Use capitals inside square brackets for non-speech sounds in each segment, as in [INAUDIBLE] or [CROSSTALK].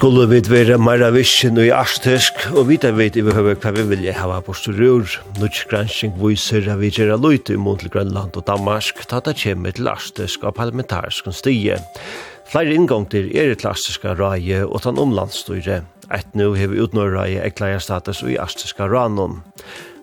skulle vi være meira vissin og i artisk, og vita veit i behøver hva vi vil ha på styrur. Nutsgransking viser at vi gjerra løyte imot til Grønland og Danmark, ta det kommer til artisk og parlamentarisk stige. Flere inngångter er et klassiske røye og tan omlandsstyre. Et nå har vi utnå røye ekleia status og i artiska ranon.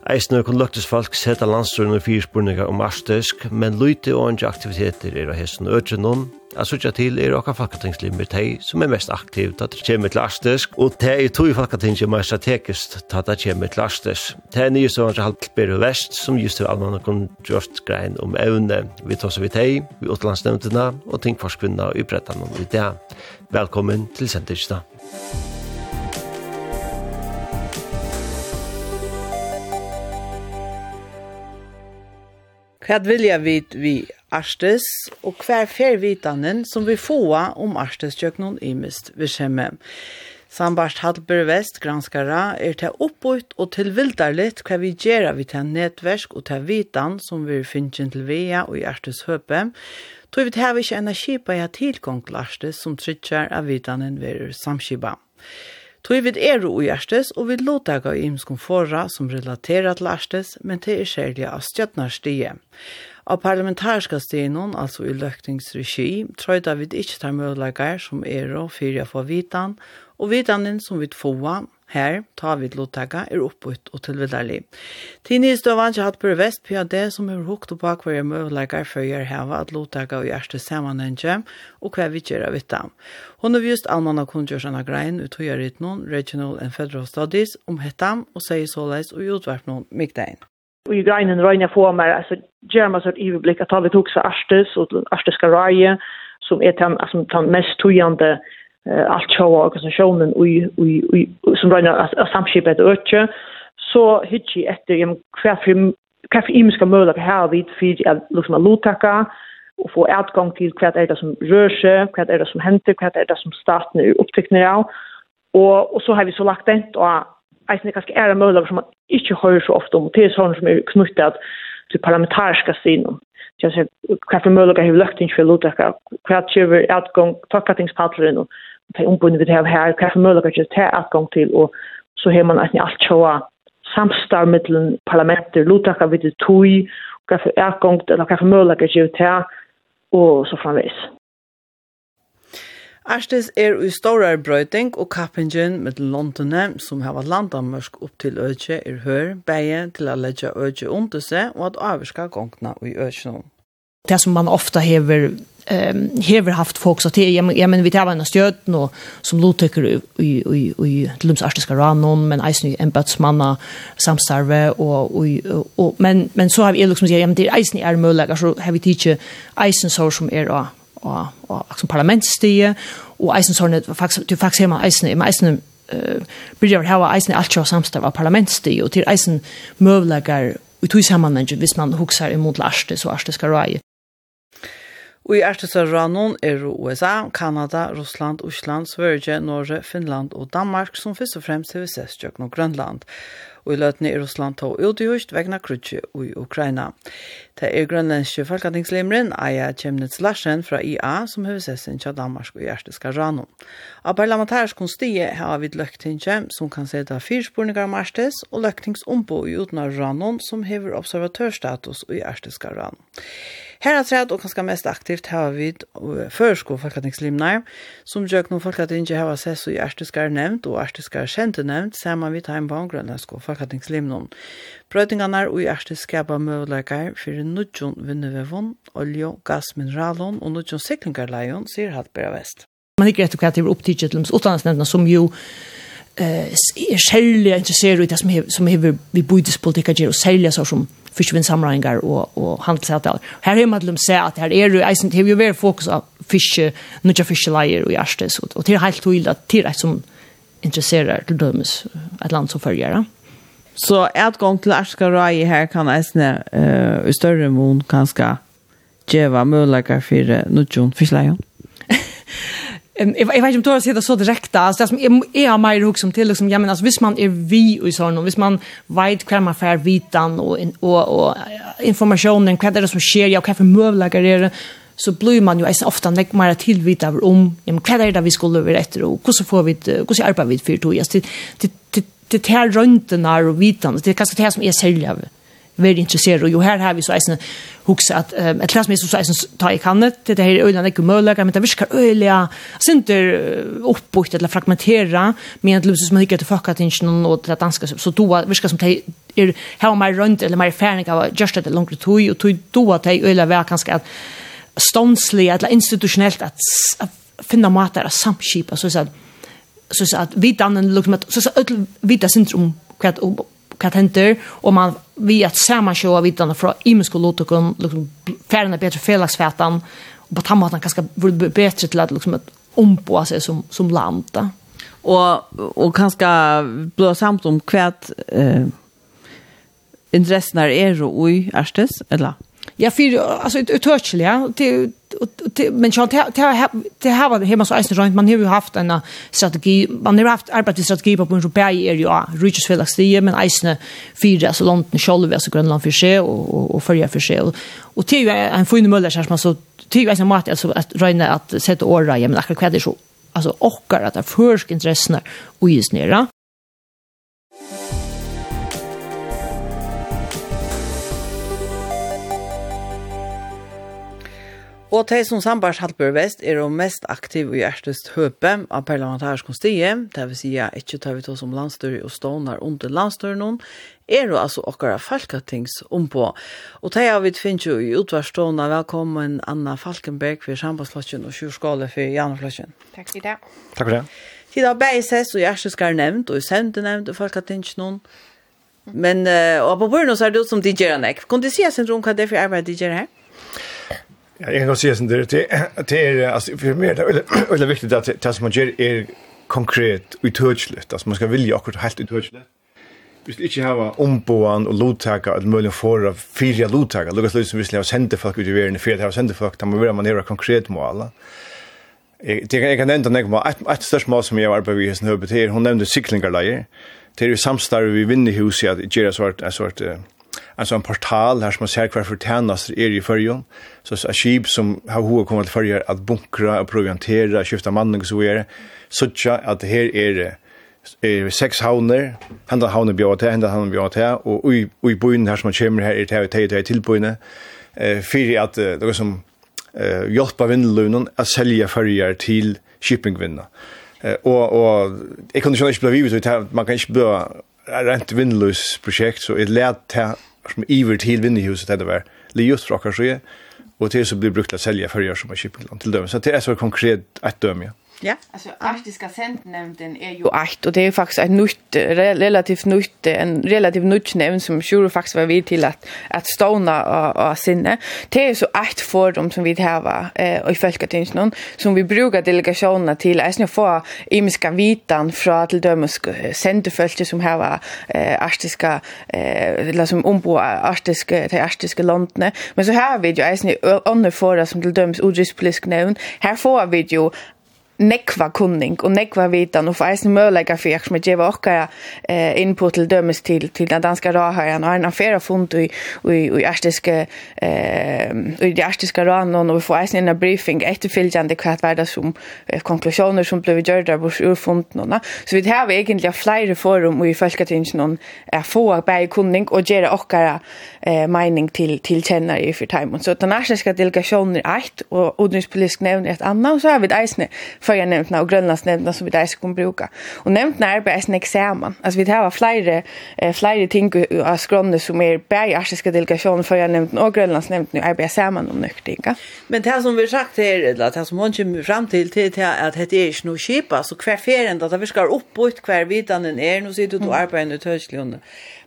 Eisne kun luktes folk seta landsturen og fyrspurningar om arstisk, men løyte og andre aktiviteter er av hessen øtjennom. Jeg sørger til er okka folketingslimmer de som er mest aktiv til at det kommer til arstisk, og teg er to fakkating som er strategisk til at det kommer til arstisk. Teg er nye som er halvt bedre vest, som just til almanna kun gjort grein om evne. Vi tar seg vidt teg, vi utlandsnevntene og tingforskvinna og upprettan om i dag. Velkommen til Senterstad. Hva vilja vi vi arstes, og hva er fervitanen som vi får om arstes kjøkkenen i mist vi kommer. Sambart Hallberg Vest, granskara, er til oppbytt og til vildarligt hva vi gjør vi til nettversk og til vitan som vi finner til via og i Arstes høpe. Tog vi til her vi ikke energi i jeg tilgang til Arstes som trykker av vitanen ved samskipa. Tog vid er og gjerstes, og vid lotega i imskon forra som relaterer til gjerstes, men til er særlig av stjøtnarstige. Av parlamentariska stenon, altså i løkningsregi, jeg vid ikke tar mødlegar som er og fyrir for vitan, og vitanen som vid foa, Her, ta vid lottaka, er oppbytt og tilvidarlig. Tini støvan ikke hatt på vest det som er hukt og bak hver møvleikar for gjør heva at lottaka og gjørste samanhenge, og hva vi gjør av vittam. Hon har vist allmann av kundgjørsene grein ut høyre i noen Regional and Federal Studies om hettam og sier såleis og utverp noen mykdein. Og i greinen røyne få meg, altså, gjør meg så et iverblikk at vi tok seg Arstes og Arsteska Røye, som er den, altså, den mest tøyende allt show organisationen ui ui ui som rena samskip at urge så hitchi efter jam kvar kaffe imiska möda på här vid för att liksom att lotaka och få utgång till kvart är det som rör sig, kvart är det som händer, kvart är det som staten är upptäckna av. Och, och så har vi så lagt det och eisen kanskje er en möjligheter som man ikke hører så ofte om. og Det er sånn som er knyttet til parlamentariska sidan. Jag ser kvart för möjligheter har vi lökt inte för lotaka, kvart kjöver utgång, tackatingspaddler och de ombundne vi har her, hva for mulighet til å ta adgang til, og så har man egentlig alt sjåa samstarv mellom parlamenter, lotakka vi til tog, hva for adgang til, hva for mulig til å ta, og så framvis. Erstes er i stora brøyting og kappingen med Londone, som har vært landamørsk opp til Øtje er hør, beie til å legge Øtje under seg og at avvarska gongna i Øtje nå det som man ofta hever ehm hever haft folk så till. Ja men vi tar en stöd och som lotycker i i i i Lums artiska ranon men eisen en batsmanna samstarve och och och men men så har vi liksom säger ja men det eisen är möjliga så har vi teacher eisen så som är och och och som parlamentstie och eisen så net faktiskt du faktiskt hemma eisen i eisen eh byrjar hava eisen allt och samstarve parlamentstie och till eisen möjliga i tog men hvis man huxar emot laste så är det ska Og i ertesarranon er USA, Kanada, Russland, Osland, Sverige, Norge, Finland og Danmark som først og fremst har vi sett Grønland og i løtene i Russland tog utgjørst vegna krutje i Ukraina. Det er grønlandske folketingslemren Aja Kjemnitz Larsen fra IA som har sin til Danmark og Gjersteska Rano. Av parlamentarisk konstige har vi løktingje som kan sette fyrspurningar om Marstes og løktingsombo i utnar Rano som hever observatørstatus i Gjersteska Rano. Her er tredje og kanskje mest aktivt har vi førsko folketingslimnar, som gjør noen folketinget har sett så i Arteskar nevnt og Arteskar kjente nevnt, sammen med Heimbaum Grønlandsko folketingslimnar avkattingslimnon. Brøytingarna i ærste skapa møvleikar fyrir nudjon vinnevevon, olje, gas, mineralon og nudjon siklingarleion, sier Haltberg Vest. Man ikke rett og det opptidget til utdanningsnevnene som jo eh är själva intresserade i det som som hever vi budispolitika ger och sälja så som fiskevindsamlingar och och handelsavtal. Här hemma man dem säga att här är det isen hev ju väl fokus på fiske, nutja fiske layer och järstes och, och till helt till att till som intresserar till dömes ett land som följer. Så ett gång till Arska Rai här kan äsna uh, i större mån kanske djeva möjligheter för nutjon förslagen. [LAUGHS] Um, jag, jag vet inte om Tora säger det så direkt. Alltså, det som är, är mer mig som till, liksom, ja, men, alltså, visst man är vi i sådana, visst man vet hur man får vitan och, och, och informationen, vad är det som sker, ja, vad för möjligheter är det, så blir man ju ofta ofta nek mer tillvita om ja, men, vad är det vi skulle över efter och hur så får vi hur arbetar vi för då just det, det, det tar røntene och vitan. det är kanske det som är sälja väldigt intresserad. Och og jo har vi så eisen huxa att um, ett klass med så eisen ta i kannet, det här är øyne ikke møløkker, men det virker øyne, sinter uppbyggt eller fragmentera, men det løses man fucka til någon och det danska. så då viskar som det er, her var mer rønt, eller mer ferdig av just det långt tog, Och tog då att det øyne var kanske att stånslig, eller institutionellt, att at finna matar av samskipa, så sånn, så så att vi dannen liksom att så så öll vita syndrom kvat kvat händer och man vi att samma show av vitarna från immuskolotikon liksom färna bättre felaxfätan och på tamma att han kanske borde bättre till att liksom att omboa sig som som land då. Och och kanske blå samt om kvat eh intressen är er och i erstes eller Ja, för alltså ett uttörkel, ja. Men jag det det har varit hemma så isen runt man har ju haft en strategi man har haft arbetsstrategi på en europeisk är reaches för att men isen fyra så långt i själva så Grönland för sig och och följa för sig och det är ju en fin möller så man så det är ju en mat alltså att räna att sätta åra ja men akkurat det så alltså och att det försk intressen och is nere Og de som sambars halper vest er de mest aktiv i hjertest høpe av parlamentarisk konstige, det vil si at ikke tar vi to som landstyr og stånar under landstyr noen, er jo altså okkara falkatings ompå. Og de har vi finnes jo i utvarstående velkommen Anna Falkenberg for sambandsflotjen og kjurskåle for Janeflotjen. Takk for det. Takk for det. Tid av BSS og hjertest skal nevnt, og i sende nevnt, og falkatings noen. Men, uh, og på børn så er det som de gjør. Kan du si oss rom hva det er for arbeid DJ her? Ja, Jag kan säga sen det det är alltså för mig det är väldigt viktigt att det som man gör är konkret och uttryckligt. Alltså man ska vilja akkurat helt uttryckligt. Vi ska inte ha omboan och lottaka att möjligen få fyra lottaka. Lukas Lewis vill ha sända folk ut i världen för att ha sända folk. Man vill man göra konkret mål. Jag jag kan nämna något ett ett störst mål som jag var på vid hos HBT. Hon nämnde cyklingarlejer. Det är ju samstarv vi vinner i huset att göra svart en sort alltså en portal här som man ser kvar för tjänster är i förjon så så skip som har hur kommer till förjer att bunkra och proviantera skifta manning så är så att det här är det sex havner, handa havner bjóð til, handa havner bjóð til og i og boin her som kemur her er till till til tilboina. Eh fyrir at det er som eh hjälpa vindlunen att selja ferjar til shippingvinna. Eh og og eg kunnu sjálv ikki blivi við man kan inte bliva rent vindløs projekt, så jeg led til som iver til vindehuset det var, li just fra akkar og til så blir brukt til å selge førjer som er kjøpingland til døme. Så det er så konkret et døme, ja. Ja. Alltså arktiska centernämnden är ju akt och det är faktiskt ett nytt relativt nytt en relativt nytt nämnd som sure faktiskt var vi till att att stona och, och sinne. Det är så ett forum som vi häva eh och i folketinget som vi brukar delegationerna till att snö få imiska vitan från till dömes centerfölke som har eh arktiska eh liksom ombo arktiska till arktiska landne. Men så här vi ju är snö andra forum som till dömes odrispolitisk nämnd. Här får vi ju nekva kunning og nekva vitan og for eisen mølega for jeg som er djeva okkara eh, input til dømes til, til den danska raharen og en affæra fund i, i, i arstiske eh, i de arstiske ranon og vi får eisen en briefing etterfylgjande hva hva det som eh, konklusjoner som ble gjørda av vår urfund så vi har egentlig flere forum og i folketingen er få bæg kunning og gjøre okkara eh mening till till känner ju för time så den norska delegationen är ett och utrikespolitisk nämnd är ett annat och så har vi det för jag nämnt och Grönlands nämnd som vi där ska bruka och nämnt när bara en examen alltså vi har flera eh, flera ting av skronde som är berg norska delegationen för jag nämnt och Grönlands nämnd nu arbetar samman om nyktinga men det som vi sagt här eller det som hon kommer fram till till att det är inte något skip så kvar ferien då vi ska upp och ut kvar vidanen är nu sitter du arbetar nu törstlunde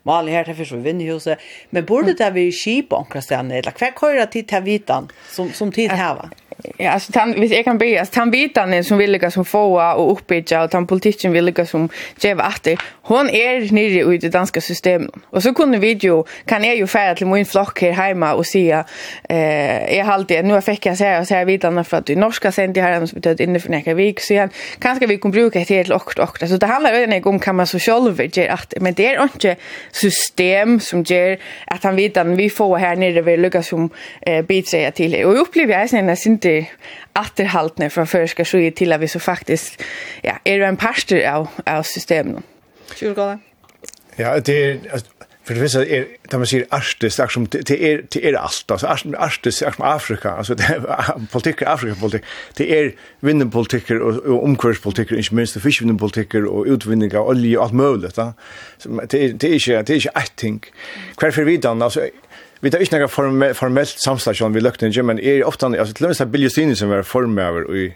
malen her, det finnes vi vinner huset. Men borde det vi skip omkring stedene, eller hva køyre tid til vitan som, som tid hava? Ja, alltså han visst jag kan be att han vitan som villiga som få och uppbygga och han politiken villiga som ge att hon är nere i det danska systemet. Och så kunde vi ju kan jag ju färd till min flock här hemma och se eh är halt det nu fick jag säga och säga vitan för att du norska sent det här som betyder inne för näka vik så han kanske vi kan bruka det till och och så det handlar ju om kan man så själv ge att men det är inte system som ger att han vitan vi får här nere vi lyckas som eh bitsäga till och upplever jag sen när efter efterhaltne från förska så är till att vi så faktiskt ja, är det en pastor av, av systemen. Tjurgala? Ja, det är för det visar är där man säger arstis, det som det är det är allt alltså arstis är som Afrika alltså det [LAUGHS] är politik Afrika politik det är vinnenpolitik och, och omkurspolitik inte minst det fiskvinnenpolitik och utvinning av olja och allt möjligt va det det är inte det är inte ett ting kvar för vidan alltså Vi tar ikke noe formelt, formelt samstasjon ved løkningen, men er ofte, altså til og med så Biljostini som er formøver i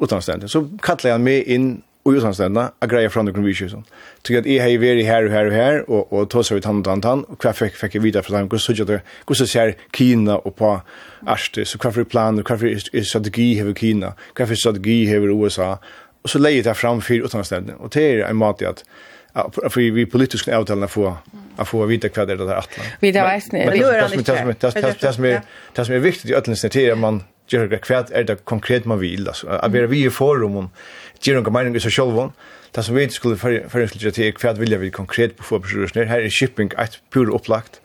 utlandsstendene, så kattler jeg meg inn i utlandsstendene, og greier fra noen viser sånn. Så at jeg har vært her og her og her, og, og tog seg ut han og han og han, og hva fikk, fikk jeg videre fra dem, hvordan ser Kina og på Arte, så hva for planer, hva for strategi har Kina, hva for strategi har USA, og så leier jeg det fram for utlandsstendene, og det er en måte at för vi politiska avtalen få att få vita vad det är det där atlan. Vi det vet ni. Det är det som det det som är det som är viktigt i öllens är man gör det kvärt är det konkret man vill alltså. Att vi är vi i forum om ger en gemeinsam så själva. Det som vi skulle för för skulle till kvärt vill vi konkret på för personer Här är shipping ett pur upplagt.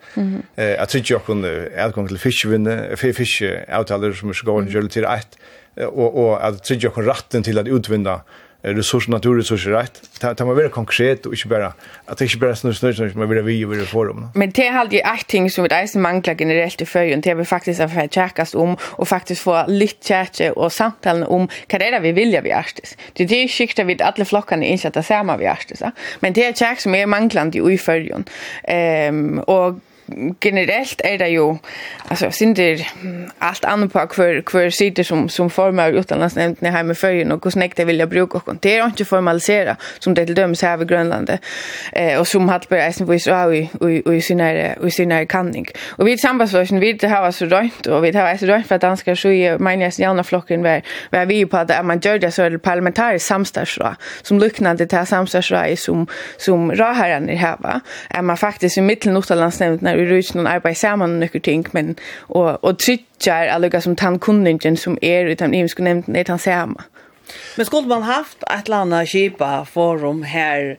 Eh att tycker jag kunde utgång till fiskevinne, fiske avtaler som ska gå till ett och och att tycker jag rätten till att utvinna resurser, naturresurser, rätt Det må vara konkret och inte bara att det inte bara snurr snurr snur, men være vi og være forum. Men det har aldri ett ting som vi eisen manglar generellt i føyen, det har vi faktiskt att vi checkas om, och faktiskt få lite tjekke och samtalen om vad det är vi vill vi ärstes Det er det skikter vi alla flockarna innsett det samme vi ärstes Men det är check som är manglande i føyen. ehm och generellt är det ju alltså synder allt annat på kvar kvar sitter som som formar utlandsnämnd när hemma för och hur snäckt det vill jag bruka och det är inte formalisera som det till döms här i Grönland eh och som har på isen på Israel och i sina i sina kanning. Och vi sambandsvärsen vi det här var så rönt och vi det här var så rönt för att danskar så är mina jävla flocken var var vi på att man gör det så är parlamentariskt samstarsra som liknande till här samstarsra som som raharen i här va är man faktiskt i mitten utlandsnämnd när i rysen och arbeta samman några ting men och och tryckar alla som tant kunden som är utan ni skulle nämnt det han samma. Men skulle man haft ett landa kipa forum här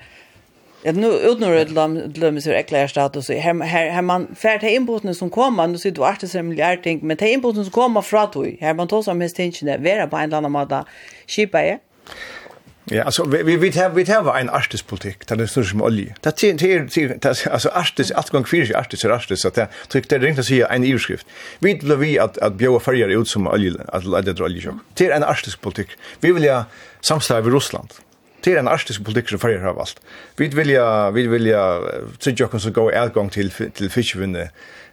Ja, nu utnår det lam glömmer sig eklar status så här här här man färd till inbrotten som kommer nu sitter vart det miljard ting men till inbrotten som kommer från då här man tar som mest tension där vara på en annan måta skipa är Ja, alltså vi vi vi har vi har en artispolitik där det står som olje. Det är det till alltså artis att gång fyra är artis så att tryckte det ringt att säga en urskrift. Vi vill vi att att bjöa färger ut som olje att lägga olje. Det är en artispolitik. Vi vill ja samstarva med Ryssland. Det er en arktisk politik som färger har valt. Vi vilja, vi vilja tryggja okken som gå utgång til, til fiskvinne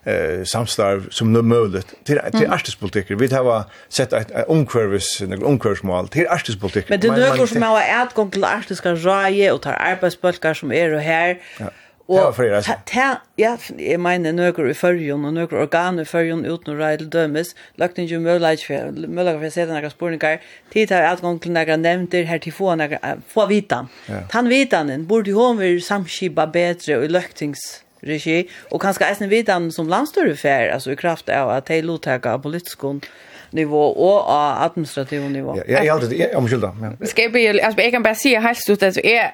eh, samstarv som nu möjligt till till mm. artispolitiker vi har sett ett omkurvis en omkursmål till artispolitiker men det nu går som har ett gång till arktiska raje och tar arbetsbulkar som är och här ja. Og ta, ta, ja, jeg mener nøkker i førjen, og nøkker organ i førjen uten å reile dømes, lagt ikke mulighet for, mulighet for å se noen spørninger, tid har alt gang til noen nevnter. Her til få noen, få vitan. Ja. Tan vitanen, burde hun være samskipa bedre og regi løktingsregi, og kanskje eisen vitan som landstørre fer, altså i kraft av at de lottaka av nivå og av administrativ nivå. Ja, jeg er alltid, jeg er omskylda. Ja. Skal jeg bli, altså jeg kan bare si helt stort, altså jeg,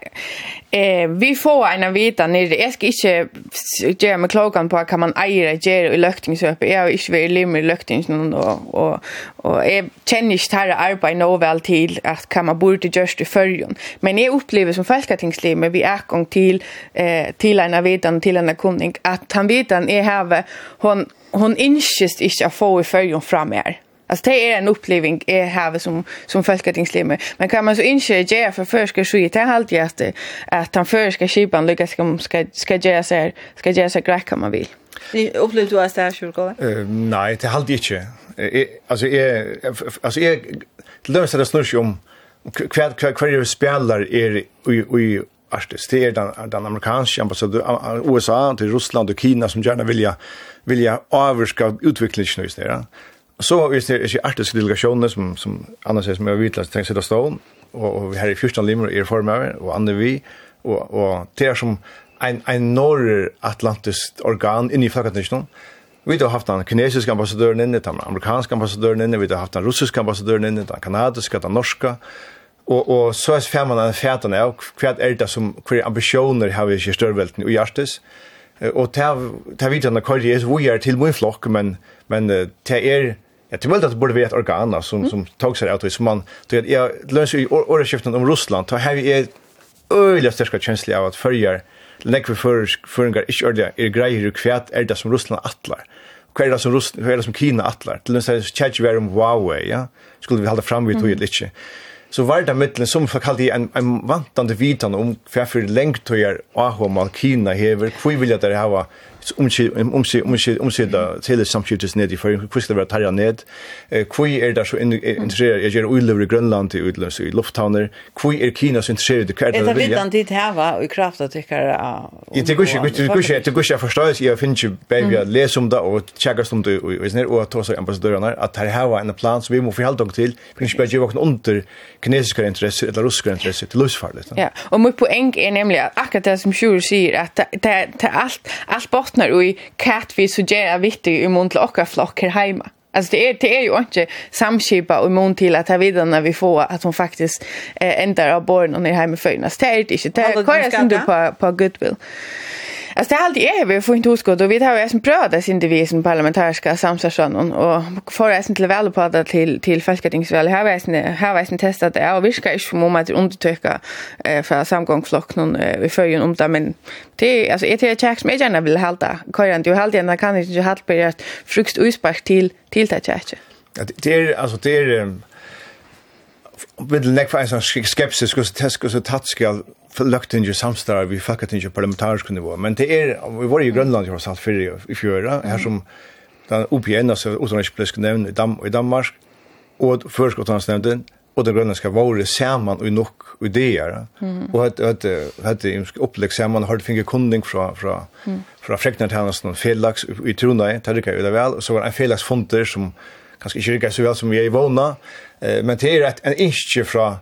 eh, vi får en av vita nere, jeg skal ikke gjøre med klokken på hva man eier gjøre i løktingsøpet, jeg har ikke vært lim i løktingsnoen, og, og, og jeg kjenner ikke dette arbeidet nå vel til at hva man burde just i førjen, men jeg opplever som folketingsliv, men vi er gang til, eh, til en av till til en av kunning, at han vitan er her, hon, hon innskist ikke å få i førjen fra mer. Alltså det är en upplevelse är här som som folkatingslemmer. Men kan man så inte ge för förska skit det halt just att han förska skipan lyckas ska ska ska göra så ska göra sig grej kan man vill. Ni upplevde du att det är sjukgåva? Eh nej, det halt inte. Alltså är alltså är löser det snurr om kvar kvar kvar spelar är i i artist det är den, den amerikanska ambassadör USA till Ryssland och Kina som gärna vilja vilja överska utvecklingen just där. Så vi ser ikke artiske delegasjoner som, som Anna sier som er vidtlæst tenkt sitt av stål, og, og vi har i 14 limer i form av, og andre vi, og, og det er som en, en norr-atlantisk organ inni flakkatisjonen, Vi har haft den kinesiske ambassadøren inne, den amerikanske ambassadøren inne, vi har haft den russiske ambassadøren inne, den kanadiske, den norske, og, og så er fjern man den fjern av, hva er det som, hva ambisjoner har vi ikke i størvelten i hjertes, og ta ta vitan kvar Jesus vi er til min flokk men men ta er Jag tror väl att det borde vara ett organ som, mm. som tog sig ut. Man, jag löser ju åreskiften om Ryssland. Då har vi ett öjliga största känsla av att följa lägger för föringar inte ordliga är grejer kvärt är det som Ryssland attlar. Vad är det som Ryssland, vad är det som Kina attlar? Till nästa chat vi om Huawei, ja. Skulle vi hålla fram vid tog lite. Så var det mittlen som folk hade en, en vantande vitan om varför längt tog er Ahom Kina hever. Hur vill jag det här om om om om da til samskiftes ned i for hvordan skal være tarja ned? Kvoi er der så interessert jeg gjør ulever i Grønland i utløs i lufthavner kvoi er Kina så interessert i hva er det vilja? Det vet han hava i kraft at det er Jeg tykker ikke det går ikke det går ikke forstås jeg finner ikke baby at lese om det og tjekke om det og sånn og ta så ambassadørene at her hava en plan som vi må forholde oss til. Prinsipielt gjør våkne under kinesiske interesser eller russiske interesser til løsfarlig. Ja, og mitt poeng er nemlig at akkurat det som Sjur sier at det er alt, alt bottnar i kat vi så suggera vitti i mun til okra flokk her heima. Alltså det är det är ju inte samskipa och mun till att ha vidare när vi får att hon faktiskt eh, ändrar av barn och ner hemifrån. Det är det inte. Det är kvar som du på, på goodwill. Alltså det är alltid är vi får inte god och vi har ju som prövat sin devis som parlamentariska samsarsanon och får att inte väl på det till till folketingsval här vet ni här vet ni testat det. Och viska ska ju moment undertöka eh för någon vi följer om det. Men det alltså är det checks med gärna vill hålla köra inte hålla den kan inte hålla på frukt utspark till till det checks. Det är alltså det är vill nekk for en sån skepsis hos tesk og så tatt skal løktinge samstrar vi fuckat in fakkatinge parlamentarisk nivå. Men det är vi var i grönland jo satt för i fjöra, här som den OPN, altså utenrikspolitisk nevn i, Dam i Danmark, och først utenriksnevnden, og det grønlandska våre saman og nok ideer. Mm. att att at at opplegg saman har finge kunding från från mm. fra någon Felix i Trondheim, tar det ju väl så var en Felix fonter som kanske inte rikket så väl som vi är i våna, Eh men det är en inte från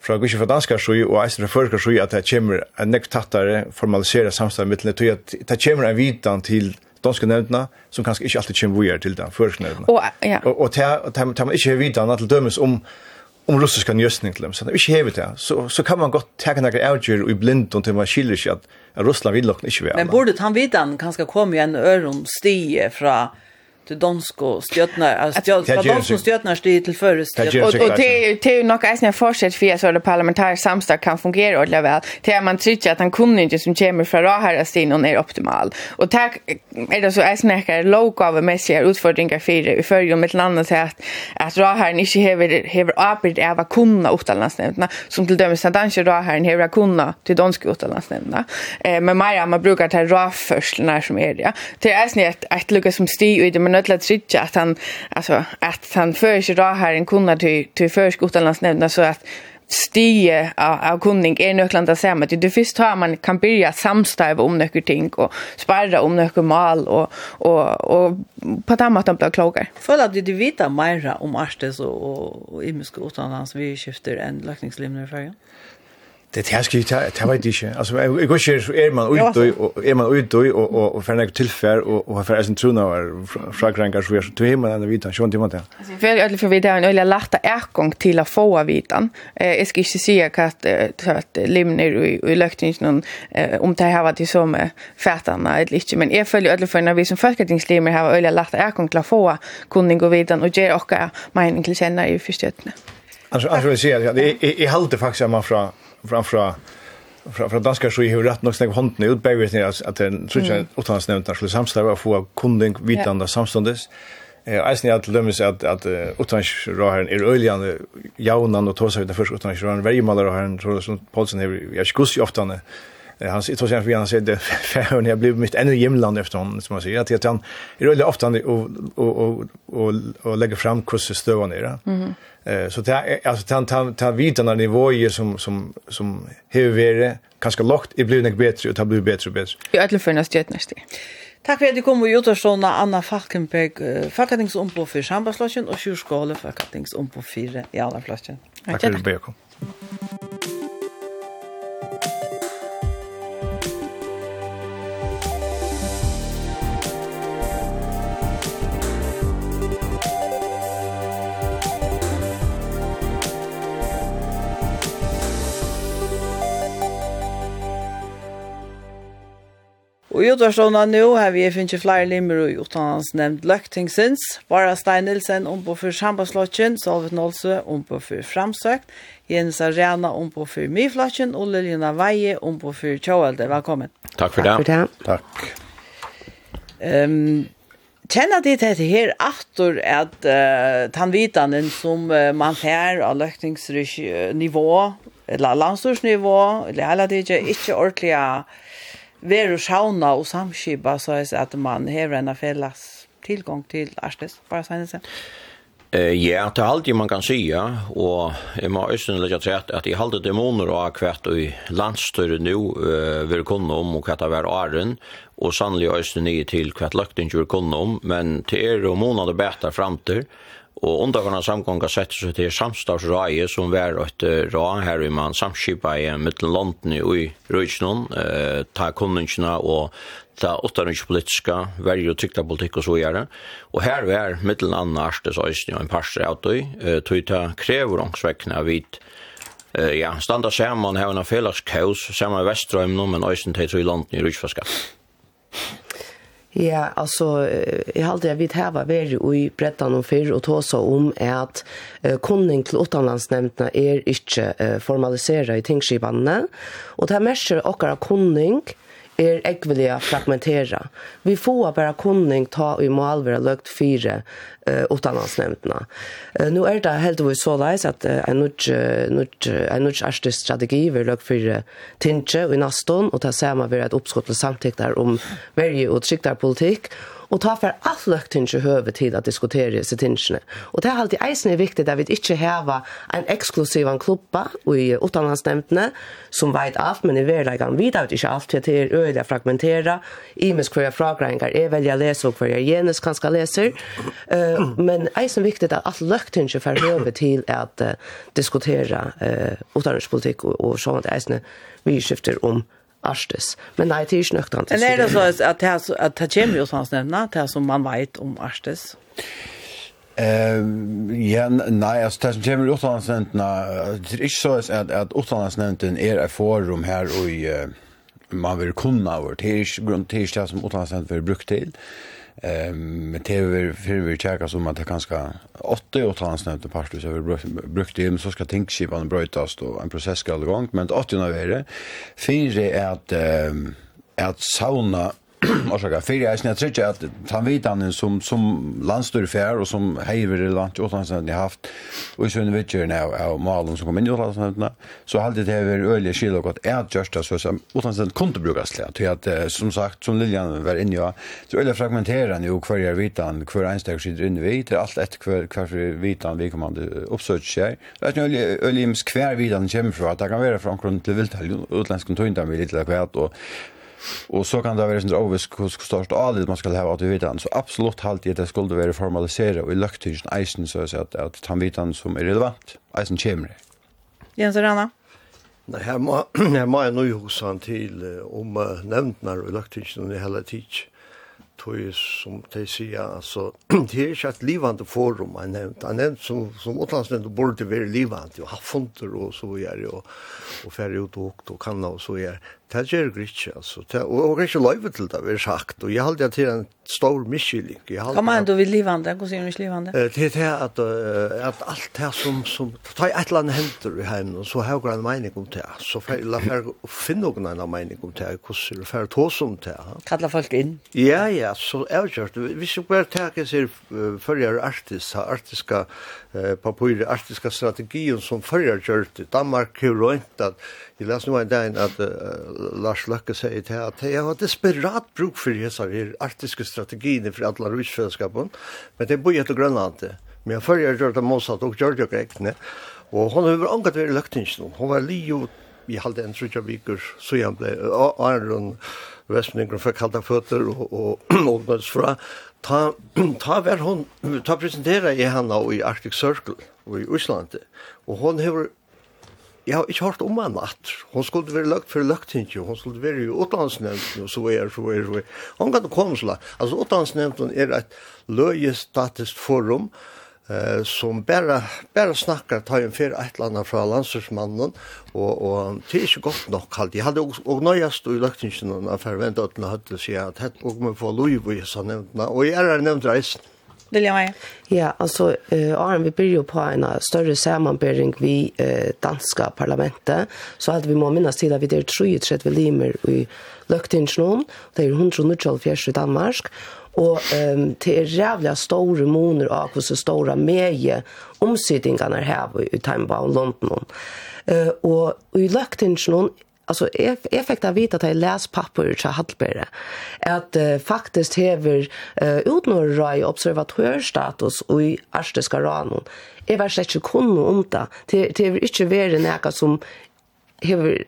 fra gusje fra danskar sjøy og eisen fra førkar sjøy at det kommer en nekk tattare formalisera samstav mittlene tog at det kommer en vitan til danske nevntene som kanskje ikke alltid kommer vujere til den førkar nevntene. Og, ja. og, og tar man ikke vitan til dømes om om russiska njøsning til dem, så det er ikke hevet det. Så, så kan man godt teka noen avgjør i blind til man skiljer seg at Russland vil nok ikke være. Men burde han vidan kanskje komme en øron stie fra till dansko stjötnar alltså dansko stjötnar styr till förestånd och och det det är ju nog äsna fortsätt för så det parlamentariska samstag kan fungera ordentligt väl till att man tycker att han kommer inte som kommer från här stin och är optimal och tack är det så är snackar låg av mässiga utfordringar för i förr med landet så att att ra här inte hever hever arbet är vad kunna utlandsnämnderna som till dömes att danska ra här hever kunna till danska utlandsnämnderna eh men Maja man brukar ta ra förslorna som är det det är snett ett lucka som styr i det men nødt til att han, alltså att han för sig då här en kunde till til først utenlandsnevnene, så att stige av, av kunning är nökland att säga att det först har man kan börja samstäva om några ting och spara om några mal och, och, och på det här blir klokare. För att du vet mer om Arstes och, och, och utanlands vi skiftar än lökningslimner i färgen? Det här ska ju ta ta vet inte. Alltså jag går ju så är man ut och är man ut och och och för några tillfär och och för sen tror jag fragrankar så är det hem men vi tar sjön till mot. Alltså för alla för vi där en eller lätta erkong till att få vitan. Eh jag ska inte säga att så att limner och lökting någon om det här var det som färtarna eller inte men jag följer alla för när vi som folkatingslimmer har eller lätta erkong till att få kunde gå vitan och ge och meningen till känna i förstötne. Alltså alltså jag säger att det är helt faktiskt man från framfra fra fra danska så i hur rätt nog snägg handen ut bägge ni att den så inte utan nämnt att skulle samstäva få kunding vitande samstundes. Eh alltså ni att lömmes att att utan rå här är öljan jaunan och tosa utanför utan rå här varje målare har tror så som Paulsen här jag skus ju ofta han sitter sen för han säger det [LAUGHS] för jag blev mitt ännu hemland efter hon som man säger att han är väldigt ofta och och och och, och lägger fram kurser stöva ner. Mhm. Eh så det är alltså han tar tar vidare när nivåer som som som hur vare kanske lågt i blir det bättre och ta blir bättre och bättre. Jag är för nästa nästa. Tack för att du kom och gjorde såna Anna Falkenberg fackatingsombo för Sambaslossen och Sjurskåle fackatingsombo för i alla platsen. Tack för att du kom. Og i utvarsånda nu har vi finnit flere limmer og utdannans nevnt Løktingsins, Vara Stein Nilsen om på for Sambandslokken, Solvet Nålse om på for Framsøkt, Jens Arena om på for Miflokken og Liljana Veie om på for Kjøvelde. Velkommen. Takk for det. Takk for det. Takk. Um, Kjenner de til her aftur at uh, tannvitanen som uh, man fær av løktingsnivå, eller landstorsnivå, eller heller det ikke ordentlig vera sjauna og samskipa så er at man hever en felles tilgang til Arstis, bare sier det. Eh ja, det er alltid man kan säga och jag må ösen lägga till att i halde demoner och kvärt och i landstörre nu eh vill kunna om och kvätta var arren och sannolikt ösen ni till kvärt lukten ju kunna om men till er och månader bättre framtid Og undergående samgånga sett seg til samstavsrøye som var et ra her i man samskipa i mittel London i Røyksnån, eh, ta kundingsina og ta åttarnings politiska, verger og tykta politikk og så gjerne. Og her var mittel anna arstes øyne og en parster av døy, eh, tog ta krever ångsvekkene av hvit ja, standa saman hevna felags kaos, saman i Vestrøymnum, men øyne tøy i London i Røyksfaska. Ja, altså, jeg halte jeg vidt heva veri i brettan og fyrr og tåsa om at uh, kunning til utanlandsnevntene er ikke uh, formaliseret i tingskipene, og det er merser okkara kunning, er ekvelia fragmentera. Vi får bara kunning ta i malvera lögt fyra eh, utanlandsnämnderna. Uh, nu är det helt och så läs att eh, en nutch artist strategi vi lögt fyra tinge i naston och ta samma vid ett uppskott till samtidigt om varje utskicktar politik och og ta for alt løgtinge høve til å diskutere disse tingene. Og det er alltid eisen er viktig at vi ikke har en eksklusiv klubba i utdanningsnemndene som vet alt, men i verleggen vet vi ikke alt, for det er øyelig fragmentera, imensk hver fragreinger er velja lese og hver jeg genus kan skal lese. uh, men eisen er viktig at alt løgtinge for høve til å diskutere uh, utdanningspolitikk og, og sånn at eisen vi skifter om Arstes. Men nei, det är ju nöktant. Men er det så at det här, att det kommer jo sånn nämna, det här som man vet om Arstes? Eh, ja, nej, alltså det som kommer ju sådant nämna, det är inte så att, att utlandsnämnden är ett forum här och i, man vill kunna vårt, det är ju grund till det som utlandsnämnden vill brukt till. Ehm men det är för vi checkar som att det kanske åtta år trans nämnde pastor så vi brukt det så ska tänkskipan brytas då en process ska igång men åtta år är det finns det att att sauna [CLEARS THROAT] Orsaka, fyrir jeg snitt sikkert at den vidanen som, som landstyrfjær og som heiver i land til Åtlandsnevnden har haft, og i sønne vittjørene av, av malen som kom inn i Åtlandsnevnden, så halde det hever øyelige skil og godt er at gjørsta så Åtlandsnevnden kunne brukes til, til at, som sagt, som Liljan var inne ja så øyelige fragmenterende jo hver er vidan, hver einsteg sitter inne vi, til alt etter hver, hver vidan vi kommande oppsøkt sig Det er øyelige, kvar hver vidan kommer fra, det kan være fra omkring til viltalj, utlensk tøyndan vi litt eller kvart, og Och så kan det vara sånt ovis hur stort allt man ska ha att veta han så absolut halt det skulle vara formaliserat och i löktischen eisen så att att, att han vet han som är relevant eisen kemre. Jens Rana. Nej, här må [CLEARS THROAT] här må jag hos han till om nämndnar och löktischen i hela tid tog som de sier, altså, [CLEARS THROAT] det er ikke et livande forum, jeg nevnt, jeg nevnt som, som utlandsnevnt, og burde være livande, og ha funter, og så gjør jeg, og, og ferdig ut og, og kanna, og så gjør det gjør det ikke, altså. Det, og jeg har ikke løyve til det, vi har sagt. Og jeg holder det til en stor miskylling. Hva mener du vil livande? Hva sier du ikke livande? Det er det at, at alt det som, som tar et eller annet henter i heimen, og så har jeg en mening om det. Så la jeg finne noen en mening om det, hvordan det er tås om det. Kalla folk inn? Ja, ja, så er det gjort. Hvis jeg bare tenker seg førre artist, har artiska eh, papirer, artiska strategien som førre gjort i Danmark, har jo ikke at Jeg las nå en dag at uh, Lars Løkke sier til at jeg har desperat bruk for disse her arktiske strategiene for alle rusfellesskapen, men det er bøyet til Grønland. Men jeg følger gjør det motsatt og gjør det ikke ekne. Og hun har vært angat ved løktingsen. Hun var li jo vi halde en trutja vikur, så jeg ble Arnrun Vestmenningren for kalda føtter og åpnades fra. Ta, ta, var hun, ta presentera i henne i Arctic Circle og i Øslandet. Og hun har Jeg har ikke hørt om henne at hun skulle være løgt for løgt løgtinget, hun skulle være i utlandsnevnten, og så er, så er, så er. Hun kan komme så langt. Altså, utlandsnevnten er et løgestatisk forum, eh som bara bara snackar ta en för ett landa fra landsursmannen och och det är ju gott nog kallt. Jag hade och nöjast och lagt in någon affär väntat att hade sig att och man får lov i så nämnt och jag är nämnt resten. Vilja Maja? Ja, altså, uh, Arne, vi byrjar på en større samanbering vi uh, danska parlamentet, så hadde vi må minnes til at vi der 33 limer i Løktingsnån, det er 194 i Danmark, og um, det er rævlig store moner av hvordan store medie omsidningene her i Timebound London. Uh, og i Løktingsnån alltså effekt av vita till läs papper så hallbere att uh, faktiskt häver uh, utnor raj observatörsstatus och i arstiska ranon är vars inte kunde om det. Det är inte värre näka som hever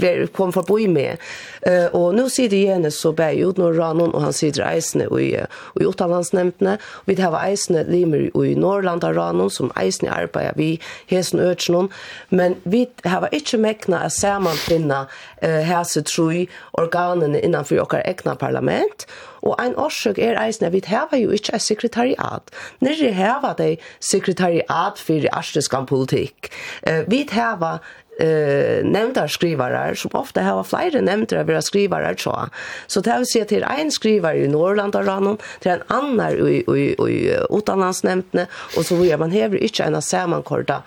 ver kom for boi med. Eh og nå sier det igen så bär ut några ranon og han sier det eisene i i gjort hans vi har eisene limer i Norrland av ranon som eisene arbeider vi hesen örtsnon men vi har ikke mekna å samman finna eh troi organene organen innanför egna parlament Og ein årsøk er eisen vi heva jo ikkje et sekretariat. Nyrre heva dei sekretariat fyrir arstiskan politikk. Vi hava eh nämnda skrivarar som ofta har flera nämnda av våra skrivarar så. Så det har sett till en skrivare i Norrland och Rannon, till en annan i i i utanlandsnämnden och så vill man häver inte en sammankorda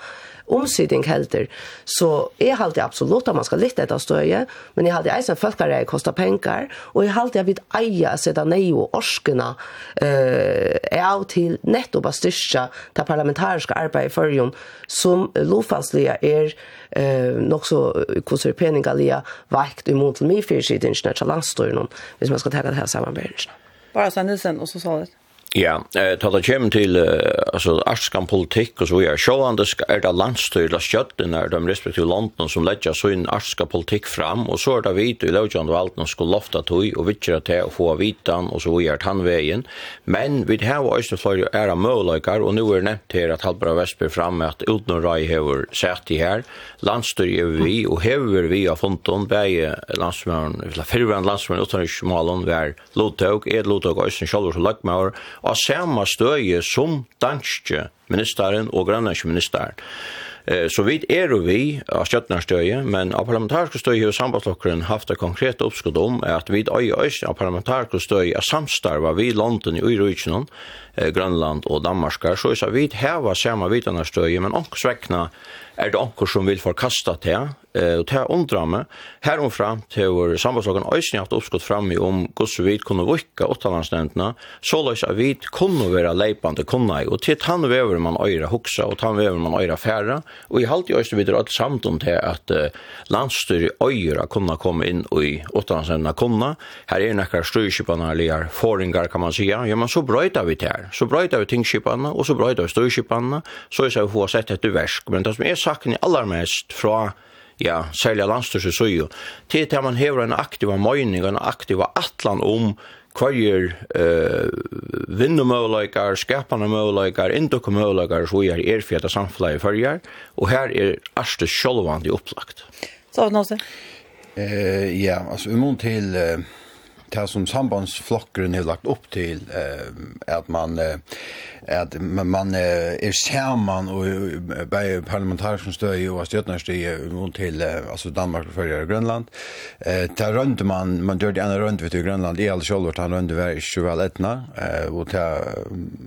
omsidning helter. Så jeg halte absolutt at man skal lytte etter støye, men jeg halte eisen folkere kostet penger, og jeg halte jeg vil eie sette ned og orskene eh, er av til nettopp å styrke det parlamentariske arbeidet i førjen, som lovfastlige er eh, nok så hvordan peningalige vekt imot til mye fyrsiden til landstøyene, hvis man skal ta det her samarbeidet. Bara Sandhusen og så sa det. Ja, eh tala kem til altså arskan politikk og så er ska er det landstyret skjøtten er de respektive landene som leggja så inn arska politikk fram og så er det vit i laujand valden og skulle lofta tøy og vitjera til att få vitan og så er han vegen men vi har også är det møleikar og nu er nevnt her at Halbra Vestby fram at rai hever sett i her. Är vi og hever vi av fonton bæge landsmøren eller fyrvand landsmøren utanriksmålen vær Lotog, Ed Lotog og Øysen Kjallur og Løgmaur av samme støye som danske ministeren og grannlandske ministeren. Eh, så vidt er og vi av støye, men av parlamentariske støye har sambandslokkeren haft et konkret oppskudd om at vi øy øyne av parlamentariske støye er samstarva vi London i Uyrøysen, eh, Grønland og Danmark, så er vi har samme vitanarstøye, men også omkring er det onkur som vil forkasta til, eh, og til undra meg, heromfra til sambandslagen øysen haft oppskott fram i om gods vi kunne vukka åttalandsnevntene, så løs at vi kunne være leipande kunne og til tann vever man øyre hoksa, og tann vever man øyre færa, og i halvt i øysen videre alt samt om til at eh, landstyr øyre kunne komme inn i åttalandsnevntene kunne, her er nekkar styrkipene eller foringar kan man sija, ja, men så brøyta vi til her, så brøyta vi tingskipene, og så brøyta vi styrkipene, så er det vi få sett etter versk, men det som er sakne allermest fra ja, særlig landstyrse søyo, til at man hever en aktiv møyning, en aktiv atlan om kvarjer eh, vinnumøvleikar, skapande møvleikar, indokumøvleikar, så er erfjata samfunnet i fyrjar, og her er arste sjolvandi opplagt. Så, Nåse? Eh, ja, altså, vi må til... Uh det som sambandsflokkeren har lagt opp til, eh, at man, eh, at man eh, er sammen og bare parlamentarisk støy og støtnerstøy til eh, altså Danmark og Førje og Grønland. Eh, det rønte man, man gjør det ene rønte ved Grønland, i alle kjolvert, han rønte var ikke vel etna, eh, og det,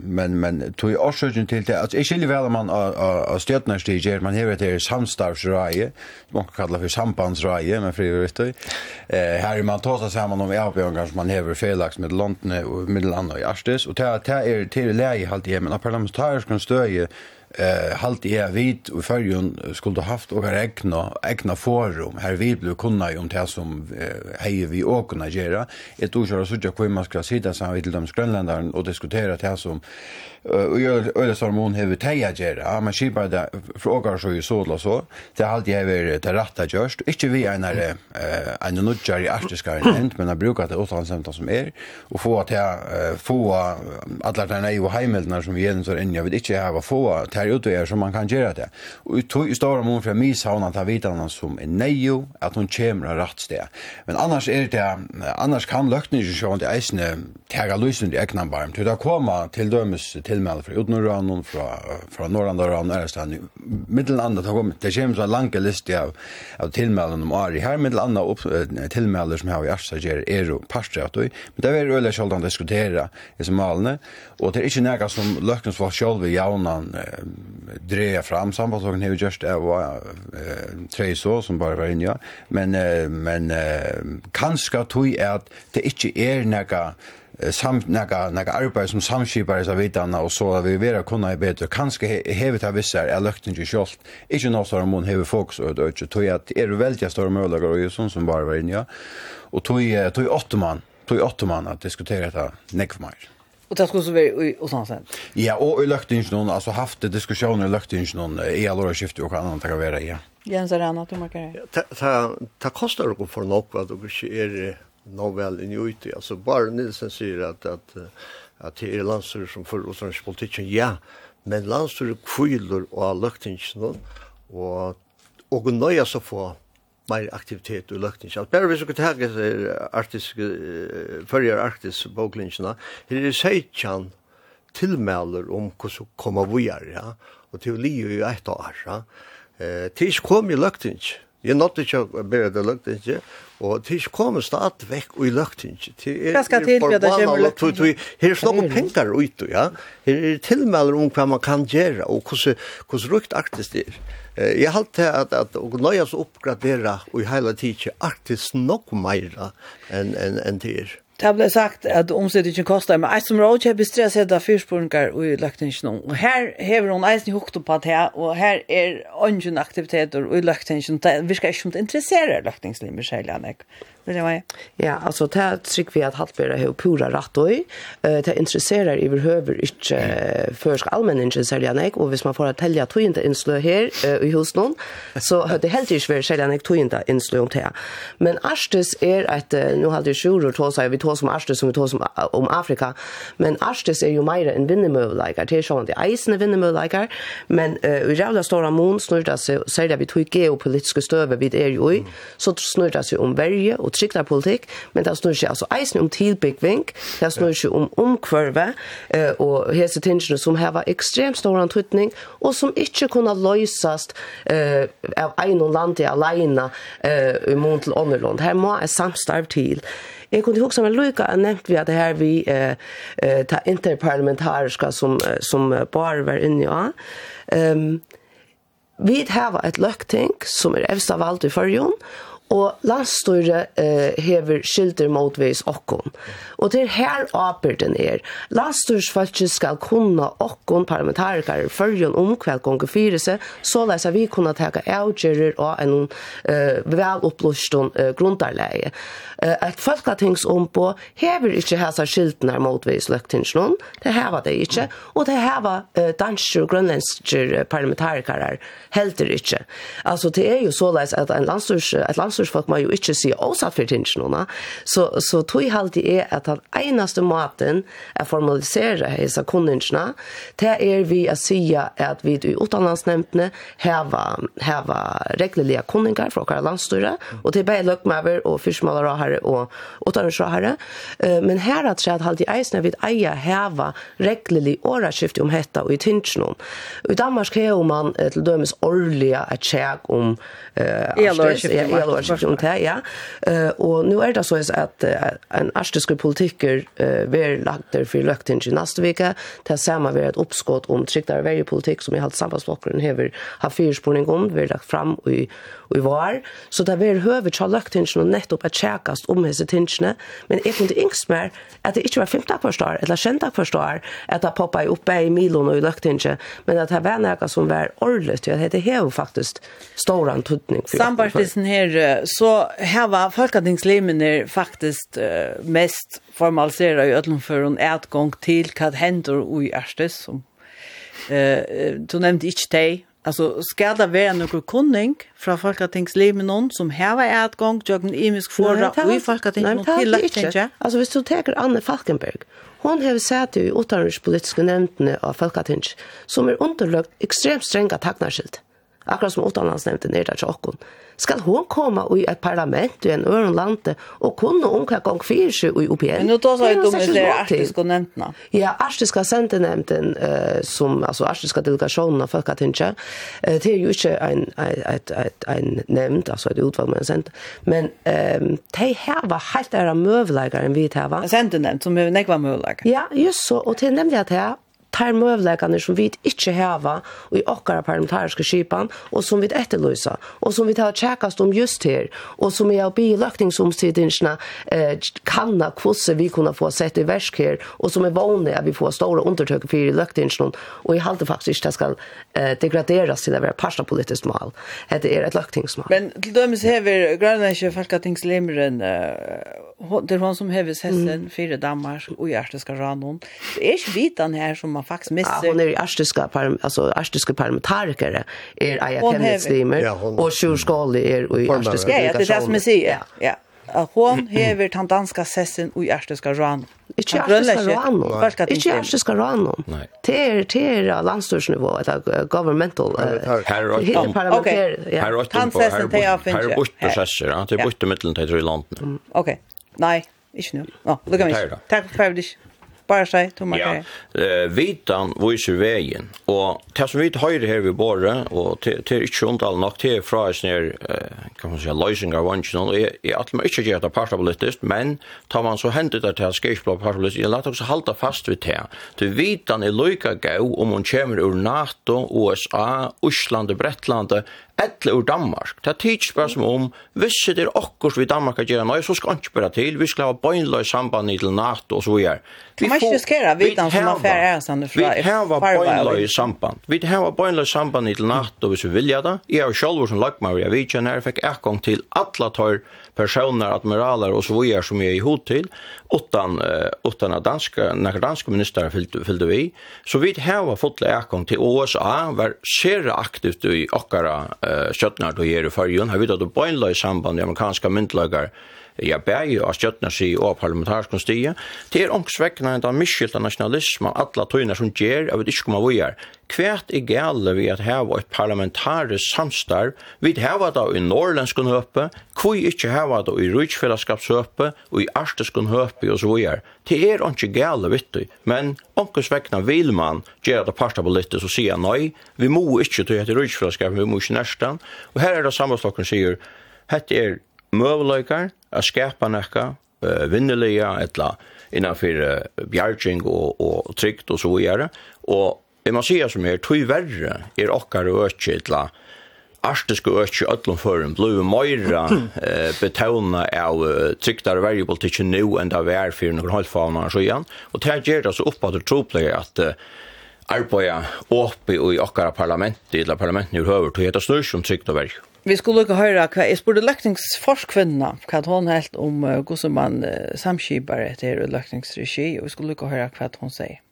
men, men tog i årsøkjen til det, altså ikke vel man av støtnerstøy gjør, man hever til samstavsreie, man kan kalla for sambandsreie, men fri, vet du, eh, her er man tåsa sammen om avbjørn avbjørngar som man hever felax med London og Middelland og i Arstes og ta ta er til lege halt alltid, men parlamentarisk kan støye eh halt är vit och förjun skulle haft och egna egna forum. Här vi blev kunna ju om det som hejer vi och kunna göra ett år så så jag man ska sitta så vid de grönländaren och diskutera det som och gör öle hormon hur vi teja göra man skipar det frågar så ju så så det halt jag är det rätta görst inte vi en eh en nutjar i arktiska änd [CLEARS THROAT] men jag brukar det åt samt som är och få att få alla de nej och hemmelna som vi gör så än jag vet inte jag har få här ute är som man kan göra det. Och i stora mån för mig sa hon att han vet annan som är nejo, att hon kommer av rätt sted. Men annars är det, annars kan lökning ju sjå inte eisne täga lösen i egna barm. Det kommer till dömes tillmäl från utnorran, fra från norrandra ran, ärestan, mittelandet har kommit. Det kommer en lang liste av, av tillmälen om Ari. Her Här mittelandet upp, tillmäler som har i er jo parstret, Men det är veldig självdan diskutera i som malene. og det er ikke näga som lökningsfolk själv i jaunan dreja fram. Sambandsdagen har ju just det var tre så som bara var inne men men kanske tog er att det inte är några samt naga naga arbeiði sum samskipar er vitanna og so við vera kunna í betur kanska hevur ta vissar er løktin ju skolt ikki nú sum mun hevur fokus og ikki tøy at er velja stór och og sum sum bara var inja og tøy tøy åttumann tøy åttumann at diskutera ta nekk meir Och det skulle så vara och sånt sen. Ja, och i lökte någon alltså haft diskussioner i lökte någon i alla skift skifte och annat kan vara ja. Jens är annat om markerar. Ta ta kostar det för något vad det är novel i ute alltså bara Nilsen säger att att att det är landsur som för oss politiken ja, men landsur kviler och lökte inte någon och och nöja så få mer aktivitet og løkning. At bare hvis du kan tage artisk, førre arktisk boklingsene, her er seitjan tilmelder om hvordan kommer vi er, ja? og til å li i et år. Ja? Eh, til ikke kom i løkning, Jeg er nått ikke å bære det løgtinget, og til ikke kommer stadig vekk og i løgtinget. Hva skal til med det kommer løgtinget? Her er noen penger ute, ja. Her er tilmelder om hva man kan gjøre, og hvordan rukt artist er. Jeg har alltid at, at å nøye oss oppgradere og i hele tiden artist nok mer enn en, en, en til Det ble sagt at omsetningen kostar, men jeg som Eisen Roach har bestrevet seg av fyrspunker i løktingen. Og her hever hun Eisen hukt på det, og her er ungen aktiviteter i løktingen. Det virker ikke som det interesserer løktingslivet, særlig, Annik vill jag. Ja, alltså det här tycker vi att halvbörda har pura rätt och det intresserar i behöver inte försk allmänningen sälja nej och hvis man får att tälja två inte inslö här i hos någon så [LAUGHS] har det helt inte varit sälja nej två inte inslö om det. Men Arstes är att nu hade ju sjur och så vi tar som Arstes som vi tar som om Afrika men Arstes är ju mer en vinnemöjlighet. det är ju inte isen vinnemöjlighet. men i jävla stora mån snurrar sig sälja vi två geopolitiska stöver vid er ju så snurrar sig om värje och trygdarpolitikk, men det snur ikke altså eisen om tilbyggving, det snur ikke om omkvarve, eh, og hese tingene som heva ekstremt stor antutning, og som ikke kunne løses eh, av ein og land til alene eh, i mån til ånderlånd. Her må jeg samstarv til. Jeg kunne huske meg lykke, jeg nevnte vi at det her vi eh, ta interparlamentariska som, som bare var inne i ja. Um, vi har et løkting som er evst av alt i førjon, Og landstyret eh, hever skilder motvis okkon. Og til her apyrden er, landstøyrsfalket skal kunna okkon parlamentarikare fyrjon om hver gonger fyrir seg, så leis vi kunna teka avgjerer og en eh, velopplustun eh, grundarleie. Eh, et folkatingsombo hever ikkje hesa skildnar motvis løgtingsnån, det hever det ikkje, og det hever eh, dansker og grønlandsker parlamentarikare helder ikkje. Altså, det er jo så leis at en landstyrs, et landstyrs folk må jo ikke si åsatt for tingene. Så, så tog jeg alltid er at den eneste måten er formalisere disse kundingene, det er vi å si at vi i utdanningsnemndene har heva reglelige kundinger fra hver landstyre, og til bare løkmøver og fyrsmålere her og utdanningsråhere. Men her at jeg alltid eisene vil eie heva reglelig åraskift om hetta og i tingene. I Danmark har man til dømes årlige et tjeg om uh, Elårs, ikke om det, ja. Uh, og nå er det så at uh, en arstiske politiker uh, vil lagt der for løkting i neste vike, til samme vil et oppskått om tryggere vergepolitikk som i halvt samfunnsblokkeren har har fyrspåning om, vil lagt fram i, i var. Så det vil høve til løkting og nettopp et tjekkast om disse tingene, men jeg kunne ikke mer at det ikke var femtak forstår, eller kjentak forstår, at det poppet opp i Milon og i løkting, men at det var noe som var ordentlig, at det har jo faktisk stor antydning. Sambartisen her Eh så här var folkatingslemmer faktiskt mest formaliserade i öllum för en ärtgång till vad händer i Ärstes som eh du nämnde ich dig Alltså ska det vara någon kunning från Folkatingslimen som här var ett gång jag en imisk förra och i Folkatingslimen till att tänka. Alltså hvis du tar Anne Falkenberg, hon har sett i utanrikspolitiska nämnden av Folkatings som är underlagt extremt stränga tacknarskilt. Akkurat som utanlandsnämnden är där till skal hon komma i ett parlament i en øren lande och kunna omka gång för seg i UPN. Men nå tar seg om det er artiske nevntene. Ja, artiske centernämnden uh, som alltså artiske delegationen av folk att det er ju inte en ett ett en nämnd alltså et utvalg med en sent, Men ehm de här var helt ære mövlägare än vi det var. Centernämnd som er nekva mövlägare. Ja, just så och til nemlig at att tar møvleggene som vi inte häva i okkara parlamentariska skipan och som vi efterlysa och som vi tar tjekkast om just här och som är uppe i lökningsomsidningarna eh, kanna hvordan vi kunna få sett i versk här och som är vanlig att vi får stora undertök för lökningsnån och i faktisk faktiskt det ska eh, degraderas till att vara partipolitiskt mål det er ett løkningsmål. Men til dømes hever Grönlandsjö Falkatingslemren uh, det är hon som hever sessen mm. fyra dammar och hjärtat ska rannon det är inte vitan här som man faktiskt missar. Ja, hon är ju arstiska, alltså arstiska parlamentariker är Aya Kennedy-streamer och Sjur Skåli är i arstiska Ja, det är det som jag säger. Ja ja. hon hever den danska sessen i ærsteska ranon. Ikke ærsteska ranon. Ikke ærsteska ranon. Det er, det er landstorsnivå det governmental. Her er åttom. Her er åttom på, her er borte sesser, det er borte mittelen til i landene. Ok, nei, ikke nå. Nå, lukka mig. Takk for ferdig. Bare seg, Tomas. Ja, eh vitan viser vägen och det som vi höjer här ved båret, och det er ikke all nok till fra oss nær, kan man säga lösningar av vansjen, og jeg, jeg atler meg ikke gjør det partipolitisk, men tar man så hendet det til at skreifblå partipolitisk, jeg lette også halda fast vid det. Du vitan är lika gå om hon kommer ur NATO, USA, Osland och Bretlandet, Etle ur Danmark. Det er tids bare som om, hvis det er okkurs vi Danmark kan gjøre noe, så skal han ikke bare til, vi skal ha bøgnløy samband til NATO og så videre. Vi må ikke riskere vidan som man færre er sånn fra Vi har bøgnløy samband. Vi har bøgnløy samband til NATO hvis vi vilja det. Jeg har selv som lagmar i Avicen jeg fikk ekong til alle tar personer, admiraler og så videre som jeg er i hod til, utan, uh, utan at danske, nekker danske minister fyllde vi. Så vi har fått ekong til USA, var ser aktivt i okkara eh, kjøttnar du gjør i fargen, har vi tatt på en løy samband med amerikanska myndlager, ja, bæg av stjøttnasi og parlamentarskonstige, til omksvekkna enda miskylta nationalisme alla tøyna som gjør, jeg vet ikke om vi vujar. Kvært er gale vi at heva et parlamentarisk samstarv, vi heva det i norrlenskun høpe, kvui ikkje heva det i rydsfellesskapshøpe, og i arteskun høpe og så vujar. Det er ikke gale vittu, men omksvekkna vil man gjøre det parta på litt og sier nei, vi må ikkje tøy etter rujtfellesskap, vi må ikkje nerstan, og her er det sammenstokken sier, Hette er møveloikar, a skapa nekka, uh, vinnelige, etla, innanfyr uh, bjergjeng og, og trygt og så videre. Og jeg må sige som er, tog verre er okkar [CLEARS THROAT] og økje etla, arstiske økje øtlom forum blei meira eh, betona av uh, trygtare verjepolitikken nu enn det var fyrir noen halvfavna og så igjen. Og det her gjer det altså oppad og troplegg at uh, arbeida oppi i okkara parlament, i la parlamenten i høver, til heta snurs om trygt og verk. Vi skulle lukka høre hva jeg spurte løkningsforskvinna, hva hun helt om hvordan man samskibar etter løkningsregi, og vi skulle lukka høre hva hun sier.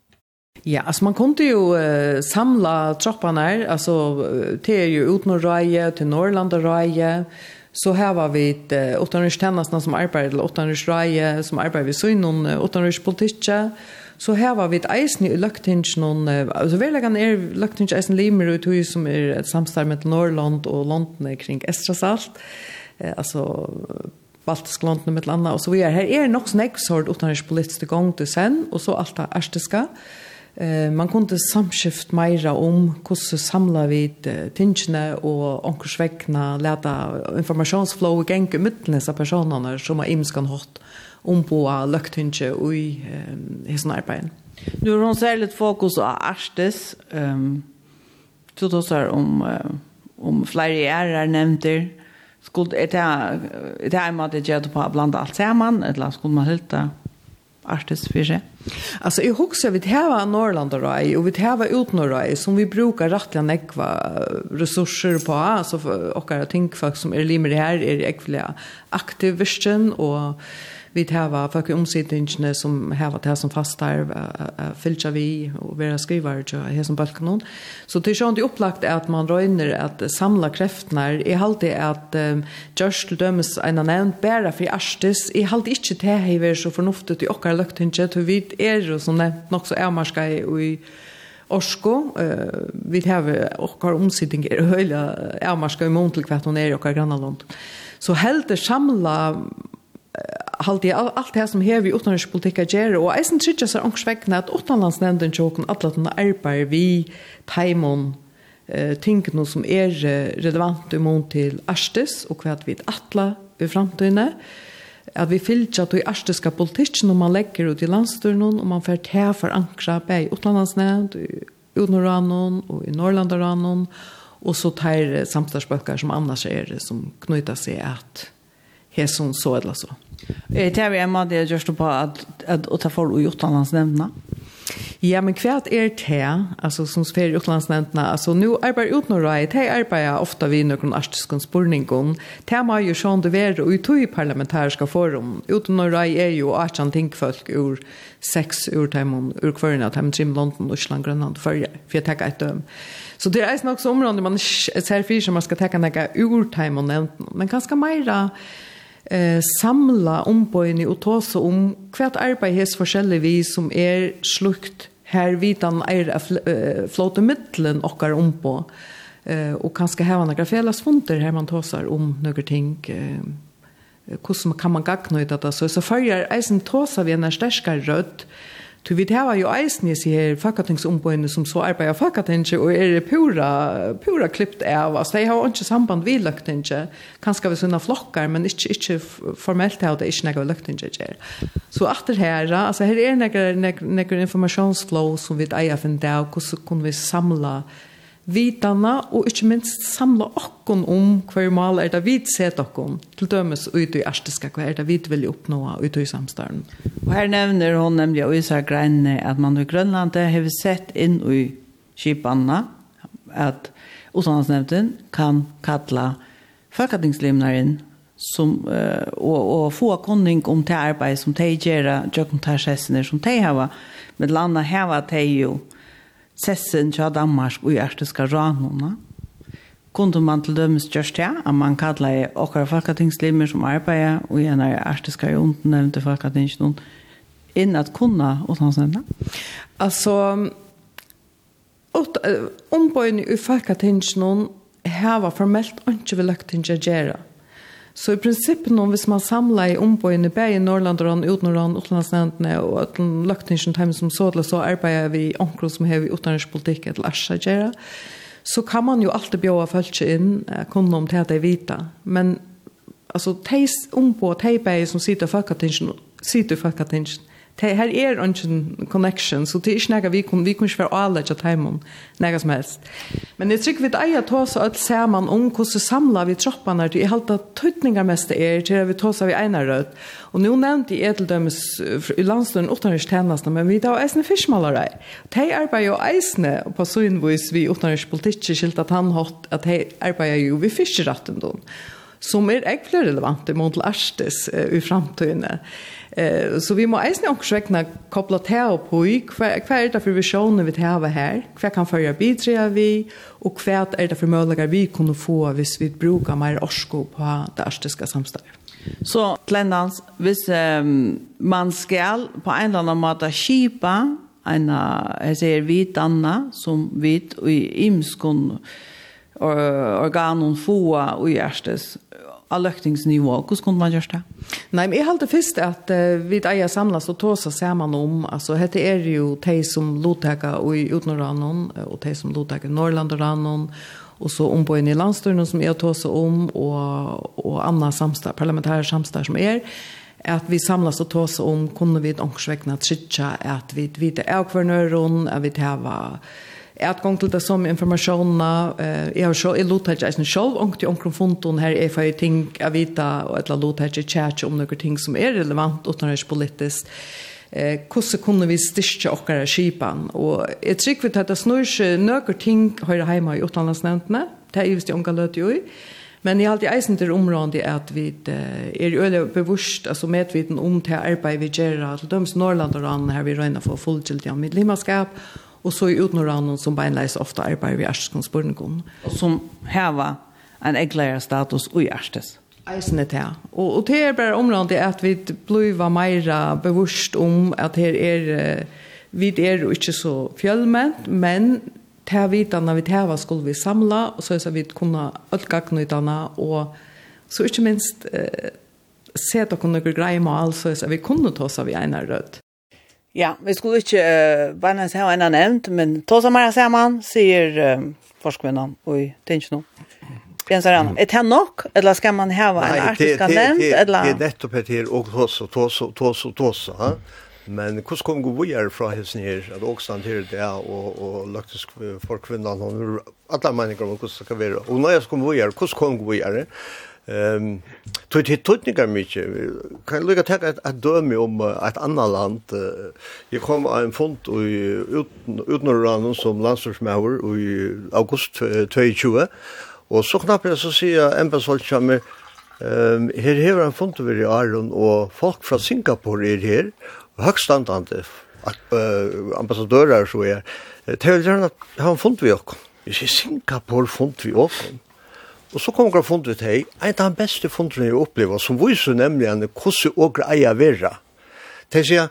Ja, alltså man kunde ju uh, samla tropparna, alltså det är ju ut norr Röje, till Norrland och Röje, så här var vi ett eh, åttanrörstjänarna som arbetade, eller åttanrörstjänarna som arbetade vid synen, åttanrörstpolitiska, och så här var vi ett eisen i løgtingen, altså velleggen är løgtingen eisen limer ut hus som är ett samstarv med Norrland och London kring Estrasalt, eh, alltså baltisk London med landa och så videre. här är nog snakk sort utenrikspolitisk gång till sen, och så allt det ärstiska Eh, man kunde samskift meira om hvordan samla vi tingene og onkersvekkene, leta informationsflow i genge myttene av personene som har imskan hatt. Eh, omboa løgtinget i um, hessen arbeid. Nu har hon särskilt fokus på Arstes. Um, så då så om om flera ärar nämnter skulle är det det är med det jag på bland allt samman eller skulle man hitta Arstes för sig. Alltså i huset vi har Norrland och vi har utnorra som vi brukar rättliga nekva resurser på alltså för och jag tänker folk som är limer här är ekvliga aktivisten och vi tar folk omsidningene som har det som fastar fyllt vi og vera skrivare og her som balkan noen. Så det er sånn det opplagt at man røyner at samla kreftene Jeg halte at um, Gjørs til dømes en av nevnt bæra for arstis Jeg halte ikke det hever så fornuftet i okkar løgtinget [LAUGHS] til vi er jo som nevnt nok så avmarska i Orsko, uh, vi har okkar omsidning er høyla avmarska i mån til hvert hun er i okkar grannalond. Så helder samla halde jag allt det som här vi utanrikspolitik att göra och eisen tryckas sig ångs vägna att utanlandsnämnden tjocken alla den arbetar vi tajmon eh, tingene som är relevant imot till Arstis och vad vi atla i framtiden att vi fylltja att i arstiska politikken om man lägger ut i landstyrnen och man får ta för ankra på i utlandsnämnd i Udnoranon och i Norrlandoranon och så tar samtalsböcker som annars är det som knyter sig att hesson så eller så. Det er en måte jeg gjør på at å ta for å utlandsnevnene. Ja, men hva er det, altså, som spør utlandsnevnene? Altså, nå arbeider utenrøy, det arbeider ofte vi noen artiske spørninger. Det må jo sånn det være og i parlamentariske forum. Utenrøy er jo 18 tingfolk ur sex ur dem, ur kvarna dem trim London, Osland, Grønland, Førje, for jeg takker et døm. Så det er nok så områder man ser for som man skal takke noe ur dem men ganske mer eh, samla ombøyene og tåse om hvert arbeid hes forskjellig vi som er slukt her vidan er flåte middelen okkar ombå eh, og kanskje heva noen felles funter her man tåsar om noen ting eh, hvordan kan man gagna ut dette så, så følger eisen tåsa vi en sterskare rødt Du vet här var ju eisen i sig fackatingsomboende som så arbetar fackatingsje och är det pura, pura klippt av. Alltså det har inte samband vid löktingsje. Kanske vi sådana flockar men inte, inte formellt har det inte några löktingsje gör. Så att det här, alltså här är några, några informationsflow som vi äger för en dag och kan vi samla information vitana og ikkje minst samla okkon om hver mal er det vi set okkon til dømes ut i ærstiska hver er det vi vil oppnå ut i samstaren. Og her nevner hon nemlig og Isar greinne at man i Grønland har sett inn i kipanna at Oslandsnevnden kan kalla folketingslimnaren som uh, og, og få kunning om det arbeid som de gjør, jøkken tar som de har, men landa heva de jo sessen til Danmark og i ærstiske ranene. Kunde man til dømes gjørst det, at man kallet åkere folketingslimmer som arbeider, og igjen er av ærstiske jonden nevnte folketingsjonen, inn at kunne åtlandsnevne? Altså, ombøyene i folketingsjonen hava formelt ikke vil løkt til å gjøre. Mm Så i prinsippen om hvis man samlar i ombøyene, bæ i Norrlanderen, utenlanderen, utenlandsnevntene og at den løkningen time som så til, så arbeider vi i omkring som har vi utenlandspolitikk et lærsa gjøre, så kan man jo alltid bjøre folk inn, kunne om til at de vita. Men altså, de ombå, de bare som sitter i folketingen, sitter i folketingen, det här är en connection så det är inte vi kommer vi kommer inte vara alla att hemma något som helst. Men det tycker vi att jag tar så att ser man om hur så samlar vi tropparna det är helt att tutningar mest är till vi tar så vi ena röd och nu nämnde jag till dem i landstun åttandes tjänst men vi tar äsna fiskmalare de arbetar ju äsna på så invis vi åttandes politik skilt att han har att de arbetar ju vi fiskrätten då som är äckligt relevant i Montel Arstes i framtiden. Eh så vi må eisne också räkna koppla till och på kvar är det för visioner vi har här. Kvar kan förja bidra vi och kvar är det för möjligheter vi kunde få hvis vi brukar mer orsko på det arktiska samstarvet. Så Glendans, hvis um, man skal på en eller annen måte kjipa en, jeg sier, hvit anna, som hvit og i imskon organen få og hjertes av løktingsnivå. Hvordan kunne man gjøre det? Nei, men jeg halte først at uh, vi eier samlas og tåsa sammen om, altså dette er jo de som lottaker i utenranen, og de som lottaker i Norrlandranen, og så ombøyene i landstøyene som jeg tåsa om, og, og andre samstad, parlamentære samstad som er, at vi samlas og tåsa om, kunne vi et ångsvekkende tritsja, at vi vet avkvarnøren, at vi vet Jeg har gått til det som informasjoner, jeg har så, jeg lot ikke eisen selv, og til omkring fonton her er for ting jeg vet, og jeg lot ikke kjært om noen ting som er relevant, og når det er politisk. Eh, hvordan kunne vi styrke okkara skipan? Og jeg tror vi at det snur ikke noen ting høyre hjemme i utlandsnevntene, det er just det omkring løte jo i, Men jeg har alltid eisen til området at vi er øyelig bevurst, altså medviten om til arbeid vi gjør, til dømes Norrland og Rann her vi røyner for fulltilt av midtlimaskap, Og så i utnorranen som beinleis ofte arbeider vi ærskens Og Som heva en eglære status og ærstes. Eisene til. Og, og det er bare området at vi blir mer bevurst om at her er, vi er ikke så fjellment, men til vitene vi teva skulle vi samla, og så er vi kunne utgagnutene, og så ikke minst eh, se at kunne greie med alt, så er vi kunne ta oss av en rødt. Ja, vi skulle ikke uh, bare nevnt hva enn nevnt, men to som er sammen, sier uh, forskvinnen og Tinsjno. Jens Arana, er det nok, eller skal man ha en artisk nevnt? Nei, det er nettopp et her, og tåsa, tåsa, tåsa, tåsa. Men hvordan ska vi videre fra hessen her, at også han det er, og, og løktes for kvinnen, og alle meninger om hvordan det skal være. Og når jeg kom videre, hvordan kom vi vidare? Ehm tog till tutningar mycket. Kan lukka ta att döme om ett annat land. Jag kom av en fond i utnorranden som landstorsmauer i august 2020. Och så knappt jag så säger jag en som är Ehm här har en fond över i Aron och folk från Singapore är här högstandande ambassadörer så är. Det vill gärna ha en fond vi också. I Singapore fond vi också. Og så kom jeg funnet ut hei, en av de beste fundene jeg opplever, som viser nemlig henne hvordan åker eier vera. Det sier,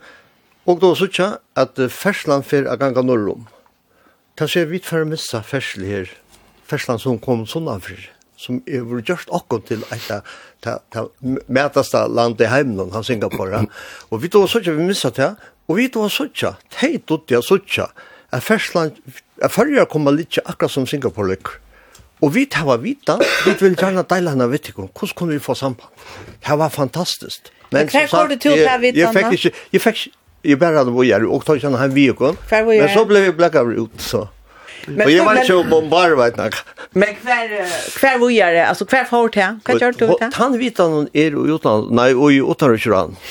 og da så ikke at fersland fer er ganga norrum. Det sier, vi får missa Fersland her, fersland som kom sånn av sunnanfyr, som er vår gjørst akkurat til et av mætaste land i heimland, han Singapore. Og vi da ikke vi missa det, og vi da ikke, teit ut det så ikke, at fersland, at fyrir kommer litt akkurat som Singapore lykker. Og vi tar var vita, vi vil gjerne deila henne vitt ikke, hvordan kunne vi få samband? Det var fantastisk. Men, hva går det til å ta vitt, Anna? Jeg fikk ikke, jeg fikk ikke, jeg bare hadde vært her, og tar ikke henne vi ikke. Men så ble vi blekket ut, så. Men, og jeg var ikke om bare vet du. Men hver, hver hvor gjør det? Altså, hver får til, Hva gjør du til? Han vitt han er i utlandet, nei, og i utlandet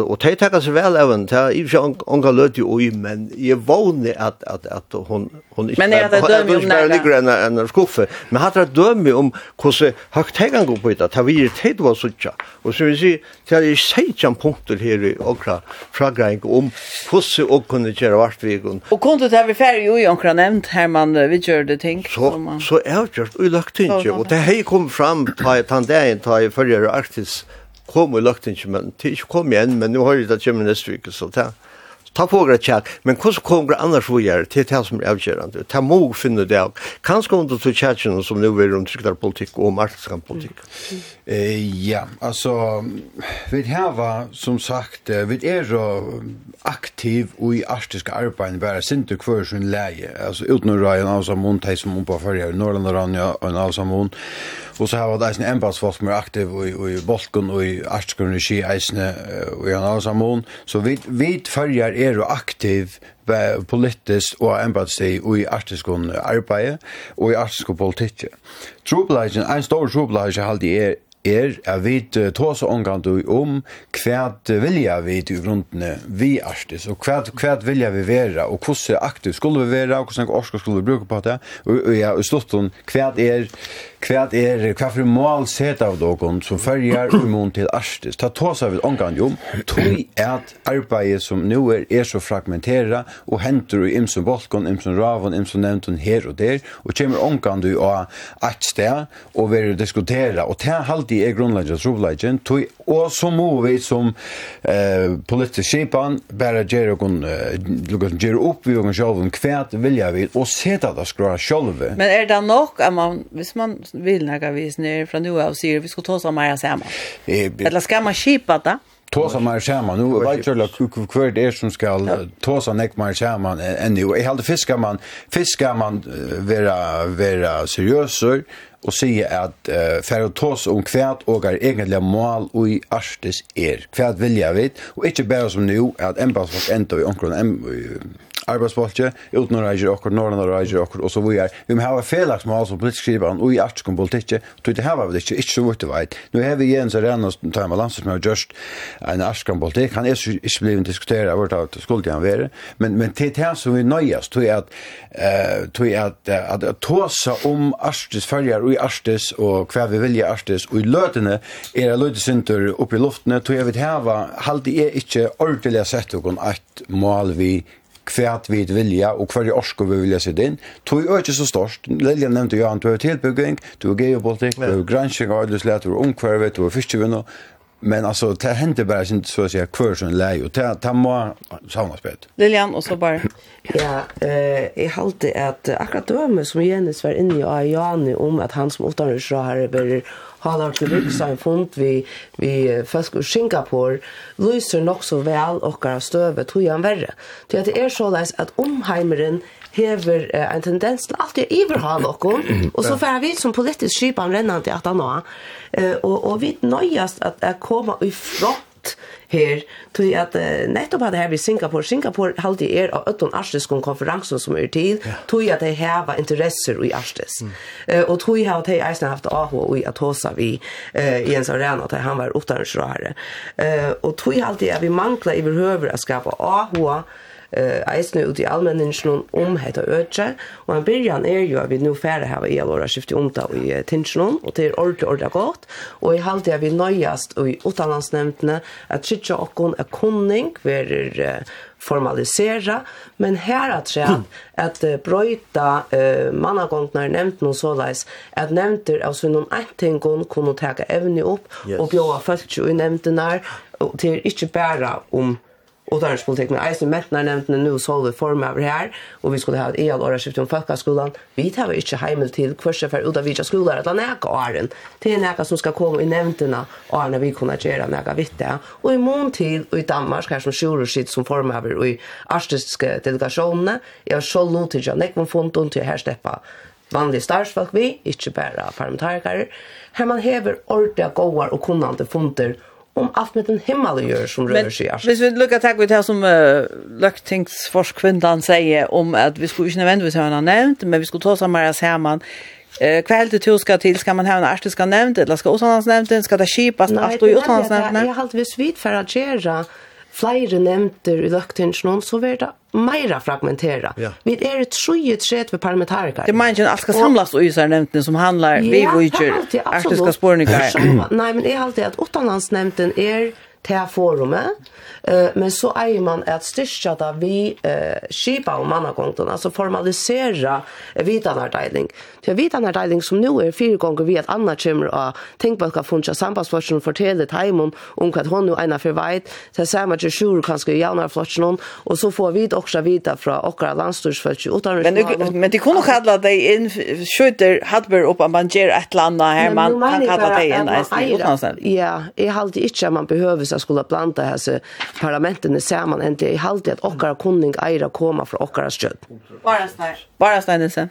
Og tei takka seg vel av henne, tei er ikke onka løt jo ui, men jeg vågne at, at, at hun, hun ikke men er det dømme om næra? ligger enn en skuffe, men hatt det dømme om hvordan høgt hegan går på det, tei vi er teit var suttja, og som vi sier, tei er seitjan punkter her i okra fragreng om hvordan og kunne kjera vartvigun. Og kunne tei vi færre jo i okra nevnt her man vi gjør det ting? Så, så er det gjort gjørt ulagt ikke. og det hei kom fram ta i tei ta i tei tei tei kom i løgtingen, men det er ikke kom igjen, men nå har jeg det kommet neste uke, så det ta fogra tjekk, men hur kommer annars vi gör till det som är avgörande. Ta må finna det av. om under till tjecken som nu er om tryggere politik och marknadspolitik. Mm. Eh, ja, alltså vi har som sagt, vi är så aktiv och i arktiska arbeten bare sinte kvar sin läge. Alltså røye en av som hon som hon på förra i Norrland och Ranja och av som hon. Och så har vi en embassfolk som er aktiv och i Balkan och i arktiska energi, eisne, och i av som hon. Så vi, vi följer er aktiv politisk og embatsi og i artiskun arbeid og i artiskun politikk. Trobladjen, en stor trobladjen halde er er at vi tar så omgang om hva vilja vi i grunnene vi artis, og hva, hva vilja vi være, og hvordan aktivt skulle vi være, og hvordan orska skulle vi bruke på det, og, og ja, og stått om hva er, hva er, hva for mål set av dere som følger imot [COUGHS] til artis. Ta tås av et omgang om, tog at arbeidet som nu er, er så fragmenteret, og henter i imsen bolkon, imsen ravon, imsen nevntun her og der, og kommer omgang du av et sted, og vil diskutera, og ta halt det er grunnleggen trobleggen, og så må vi som eh, politisk skipan bare gjøre uh, opp vi og sjølven kvært vilja vi, og seta det skra sjølve. Men er det nok at man, hvis man vil nega vis nere fra nu av sier vi skal ta oss av meira sammen? Eller skal man skipa det? Tåsa mer skärman. Nu vet jag hur kvar det är som ska tåsa nek mer skärman än nu. Jag hade fiskar man fiskar man vara vara seriöser och se att uh, för att tåsa om kvärt och är egentliga mål och i arstes är. Kvärt vill jag vet och inte bara som nu att en folk ändå i omkring arbeidsbolte, uten å reise okkur, når han reise okkur, og så vi er. Vi må hava felaks med altså politisk skrivan, og i artskom politikk, og det hava vi ikke, ikke så vitt veit. Nå har vi Jens Arena, og tar med landsdag, som har gjørst en artskom politikk, han er ikke blivit diskuteret, vart av skuld han være, men, men til det som vi nøyast, tog at, uh, tog at, at, at tåsa om arstis färgar og i arstis, og hva vi vilja arstis, og i løtene, er løtesinter oppe i luftene, tog jeg vi hava, halde er ikke ordelig sett og et mål vi kvært vi vilja og kvar orsko vi vilja sitt inn. Tog er ikke så størst. Lilja nevnte jo han, du er tilbygging, du er geopolitikk, du er gransking av ødeleslet, du er omkvarvet, du er Men alltså det hände bara inte så att säga kvar som läge och det det må samma spet. Lilian och så bara ja, eh jag hade att akkurat då som Jens var inne i Ajani om att han som åtta så här över har till lyxa en fond vi vi fisk och Singapore lyser nog så väl och av stövet tog han värre. Det är så läs att omheimeren hever uh, en tendens til alltid iverha noen, [CLEARS THROAT] og så får vi som politisk skipan rennande at han nå, uh, og, og vi nøyast at jeg kommer i front her tog at uh, nettopp hadde her vi Singapore. Singapore halde er av ötton arstiskum konferansen som er til tog at de hava interesser i arstis mm. uh, og tog at de eisen haft aho i at hosa vi uh, Jens Arena at han var utanrøyre uh, og tog alltid at vi mangla i behøver å skapa aho eh eisne ut i allmänningen om heter ötje och en början är ju att vi nu färre här i våra skifte om ta i tensionen och det är ordentligt ordentligt gott och i halt jag vi nöjast och i utlandsnämndene att skicka och kon a kunning verer formalisera men här att säga mm. att uh, bröta uh, mannagångnar nämnt någon sådär att nämnter av sin någon antingen kunde ta även upp yes. och bjöda folk i nämnderna och det är inte bara om um, utdanningspolitikken. Eisen Mettner nevnte nå så vi form over her, og vi skulle ha et EL årskift om folkeskolen. Vi tar jo ikke heimel til kurset for ut av vidtja skoler, at han er ikke åren. Det er noe som skal komme i nevntene, årene vi kunne gjøre noe vittig. Og i mån til, og i Danmark, her som sjurer sitt som form over, og i artistiske delegasjonene, jeg har så lov til Janek von Fonton til her steppa vanlige starsfolk vi, ikke bare parlamentarikere. Her man hever ordentlig gode og kunnande funder, om allt med den himmel och gör som rör sig. Men hvis vi lukkar lucka tack vi det som uh, löktingsforskvindan säger om att vi skulle inte nödvändigtvis ha en nämnt, men vi skulle ta samma här samman. Eh kväll till tur ska till ska man ha en artiska nämnt eller ska osannas nämnt, ska det skipas allt och utlandsnämnd. Jag har alltid vid för att göra flere nevnter i løgtingsjonen, så blir det mer fragmentera. Ja. Vi er et sjuet tret ved parlamentarikere. Det mener ikke alt skal samles og isar nevntene som handler, ja, vi vil vujtjer arktiska spornikar. Nei, men jeg har alltid at utenlandsnevnten er til forumet, eh, men så eier man at styrka da vi eh, skipa om mannagongten, altså formalisera vidanardeiling. Til vidanardeiling som nu er fire gonger vi at anna kommer av tenkbalka funksja för forteller teimen om hva hun ena för for veit, til samme til sjur kanskje javnar flotsen og så får vi også vita fra okra landstyrsfølse utan Men, men de kunne kalla deg inn, skjuter Hadberg opp at man ger et eller annet her, man kan kalla deg inn, utan Ja, jeg halte ikke at man behøver vissa skulle blanda här parlamenten är samman inte i halvtid att okkara kunning eira koma från okkara stöd. Bara snär. Bara snär.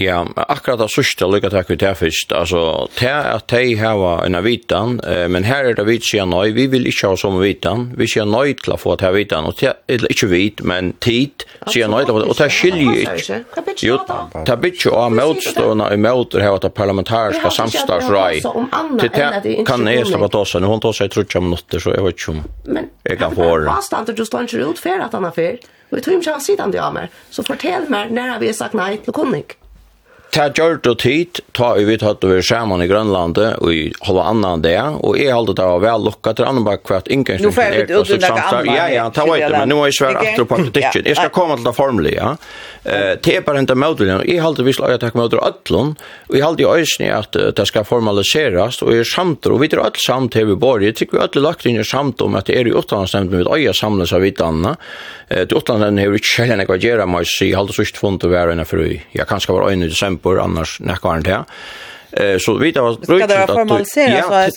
Ja, akkurat det sørste lykke takk vi til først. Altså, til at de har en vitan, men her er det vi sier nøy, vi vil ikke ha som vitan, vi sier nøy til å få til vitan, og til, ikke vit, men tid, sier nøy til å få, og det skiljer ikke. Jo, det blir ikke av møtstående i møter her, at det parlamentariske samstadsrøy, til det kan jeg slappe til oss, hun tar seg trutt om minutter, så jeg vet ikke om jeg kan få det. Men hva det du står ikke ut for at han har fyrt, og jeg tror ikke han sitter han til av meg, så fortell meg når vi har sagt nei til kunnig ta gjort og tid, ta i vidt hatt er sammen i Grønlandet, og i halva annan det, og jeg halte det var vel lukka til andre bak hvert inngangspunkten er og sitt samtar. Ja, ja, ta vet det, men nå er jeg svær aftur på kritikken. Jeg skal komme til det formelig, ja. Det er bare hentet og jeg holder vi slag at jeg takk møter ødlun, og jeg halte i øyne at det skal formaliseres, og jeg er samt, og vi er alt samt til vi bor, jeg tykker vi ødl lagt inn i samt om at det er i utlandsnevnt, men vi øye samles av vitanna. Det utlandsnevnt har vi ikke kjellene hva gjerra, men jeg halte sørst funnet å være enn for jeg kan skal være øyne i desember, bor annars nekvarn til. Eh så vi tar brukar det vara formaliserat så att vi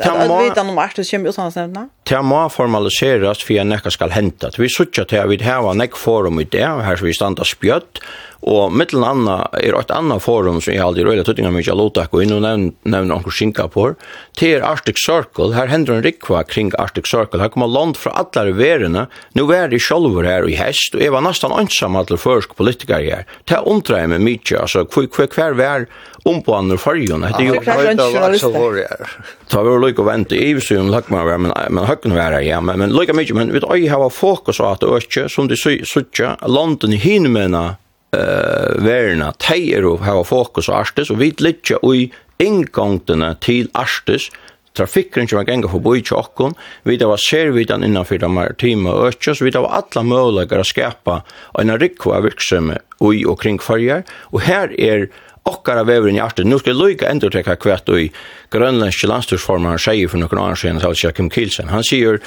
tar om vart det kommer utan nämna. Det må formaliseras för en näka skall hända. Vi söker till vi har en näck forum i det här så vi stannar spjött. Og mittel anna er eit anna forum som jeg aldri røyla tuttinga mykje av Lotak og innu nevner onkur Singapore. Til Arctic Circle, her hender en rikva kring Arctic Circle, her kommer land fra allar verene, nu er det sjolver her i hest, og jeg var nesten ansam allar førsk politikar her, ta undra mig meg mykje, altså hver hver hver om på andre fargen. Det är ju journalister. Ta vi lika vente i Ivsum lack man men men hacken vara ja men men lika mycket men vi har hava fokus att öka som de söka landen i hinmena eh verna tejer och hava fokus och arstes og vi litja i ingångarna til arstes trafikken som ganga forbi tjokken, vi da var servidan innanfyr de maritima økja, så vi da var alla muligheter å skapa en rikva virksomhet ui og kring farger, og her er okkara veveren i Arsten. Nu skal jeg lukka enda trekka kvett i grønlandske landstursformaren sier for noen annen siden, Kim Kielsen. Han sier,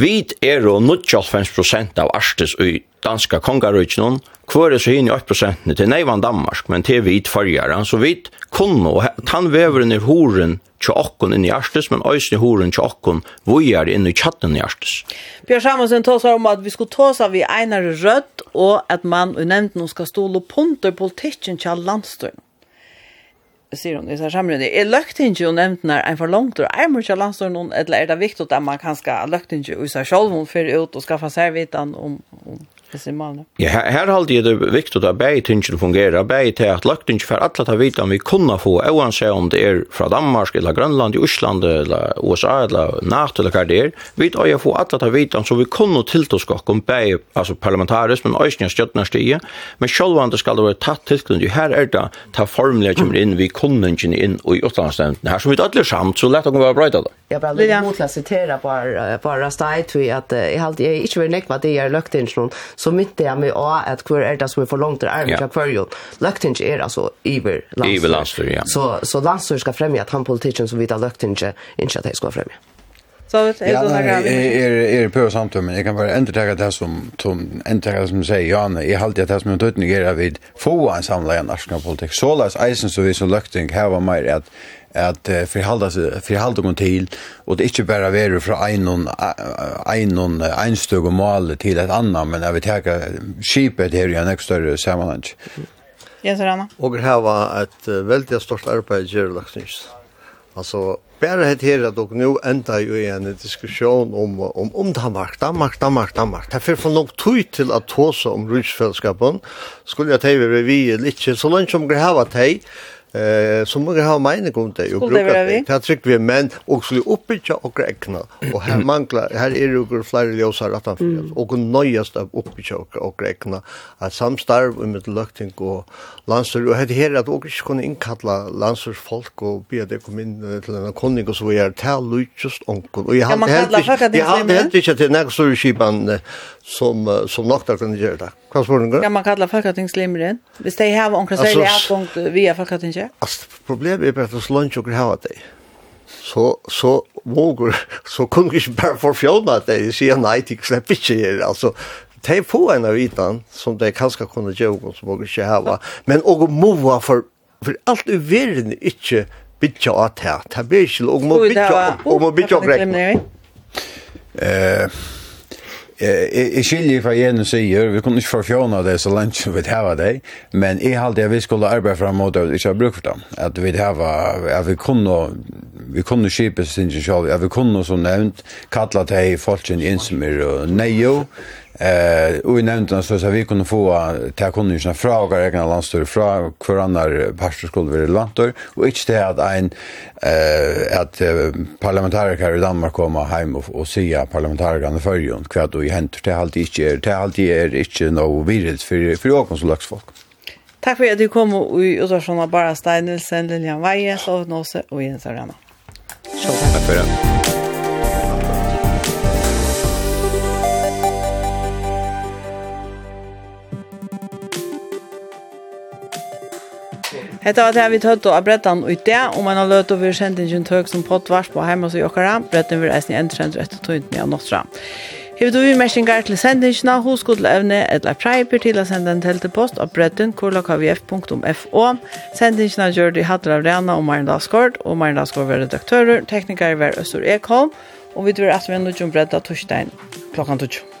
vi er 90% av Arstes i danska kongarøkjen, hver er så hinn i 8 til neivan Danmark, men til vi itfargjere, så vi kunne, og tannveveren er horen til okkon inn i hjertes, men òsne horen til okken vujer inn i tjatten i hjertes. Bjørn Samuelsen tås om at vi skulle tås av i einar rødt, og at man og nevnte noen skal ståle punter politikken til landstøyne sier hun, i seg samrunde, er løgt inn jo nevnt når en for langt og er mykje landstår noen, eller er det viktig at man kan ska løgtingi og i seg sjolv, hun fyrir ut og skaffa seg vitan om, om Ja, her, her halde jeg det viktig at begge tingene fungerer, begge til at lagt ikke for alle til å vite om vi kunne få, uansett om det er fra Danmark, eller Grønland, Island, eller USA, eller NATO, eller hva det er, vi tar få alle til å vite om, så vi kunne tiltåske oss om begge, altså parlamentarisk, men også nye stiger, men selv det skal være tatt tilknytning, her er det ta formelig kommer inn, vi kunne ikke inn i utlandsnevnden, her som vi alle samt, så lett å være brøyde det. Jeg bare vil motla sitere bare, bare steg til at jeg har ikke vært nekva det jeg har løkt inn så mitt jag med av att kvar är det som är för långt där är jag kvar ju. Löktinge är alltså iver landstyr. Iver landstyr, ja. Så så landstyr ska främja att han politiken som vita löktinge inte att det ska främja. Så det är såna grejer. Är är är på samtum men jag kan bara inte ta det som som inte det som säger ja nej jag håller det som inte ger vid få en samlad nationell politik. Så läs isen så vi så lukting här var mer att at uh, forhalda forhalda mun til og det er ikkje berre för en en einon einstøg og mal til eit anna men at vi taka skipet her i ein større samanheng. Ja, så Rana. Og her var et veldig stort arbeid i Gjørlaksnys. Alltså bara det här att och nu ända ju en diskussion om om om Danmark, Danmark, Danmark, Danmark. Det för från nog tog till att ta om ryskfällskapen skulle jag ta vi vi lite så långt som det här var tej Eh, så må vi ha mening om det og bruka det. Det har vi, men også uppbygga och räkna. Och här [CLEARS THROAT] manglar, här her er jo flere ljøsar at han fyrir. Og nøyast av oppbyggja och räkna. Att samstarv med løkting og landsstyr. Og hette her at og kunna inkalla innkalla landstyrsfolk och be det kom in till en konning och så vi är till lujtjust onkel. Och jag har helt jag har ikke til nek større skipan som, som nok der kunne gjøre det. Hva spør du? Ja, man kallar folketingslimeren. Hvis de har omkring særlig avgångt via folketingslimeren ikke? Altså, problemet er bare at så langt dere det. Så, så våger, så [LAUGHS] kunne vi ikke bare forfjølme at de sier nei, de slipper ikke her. Altså, de får en av vitan som de kanskje kunne gjøre, som våger ikke hava. Men og må for, for alt i verden ikke bytja at her. Det blir ikke, og må bytja, og må bytja og rekne. Eh... Jeg skiljer hva Jenus sier, vi kunne ikke forfjåne det så langt som vi hava det, men jeg halte at vi skulle arbeide fram mot det, vi ikke har bruk for dem, at vi hava, at vi kunne, vi kunne skipe sin sjálf, at vi kunne, som nevnt, kalla til folk inn som er neio, Eh, och i nämnden så så vi kunde få ta kunderna från våra egna landstör från kvarnar pastorskolor i landstör och inte det att en eh att parlamentariker i Danmark komma hem och, och säga parlamentarikerna förjon kvart och i händer det alltid inte det alltid är inte no virrigt för för jag som lax folk. Takk for at du kom och Ottarsson bara Steinelsen, Lilian Veie, och Nåse och Jens Arena. Takk for det. Hetta var det vi tøtt og brettan og det, og man har løtt over sendingen tøk som pottvars på heima hos Jokkara. Bretten vil eisen i endtrendret etter tøyntene av Nostra. Hevet du imersingar til sendingina, hoskodleevne eller preiper til å sende en teltepost av bretten kurlakavf.fo. Sendingina gjør det i Hattel av Rena og Marendal Skård, og Marendal Skård var redaktører, teknikere var Østor Ekholm, og vi tror at vi er nødt til å bredda torsdagen klokkan torsdagen.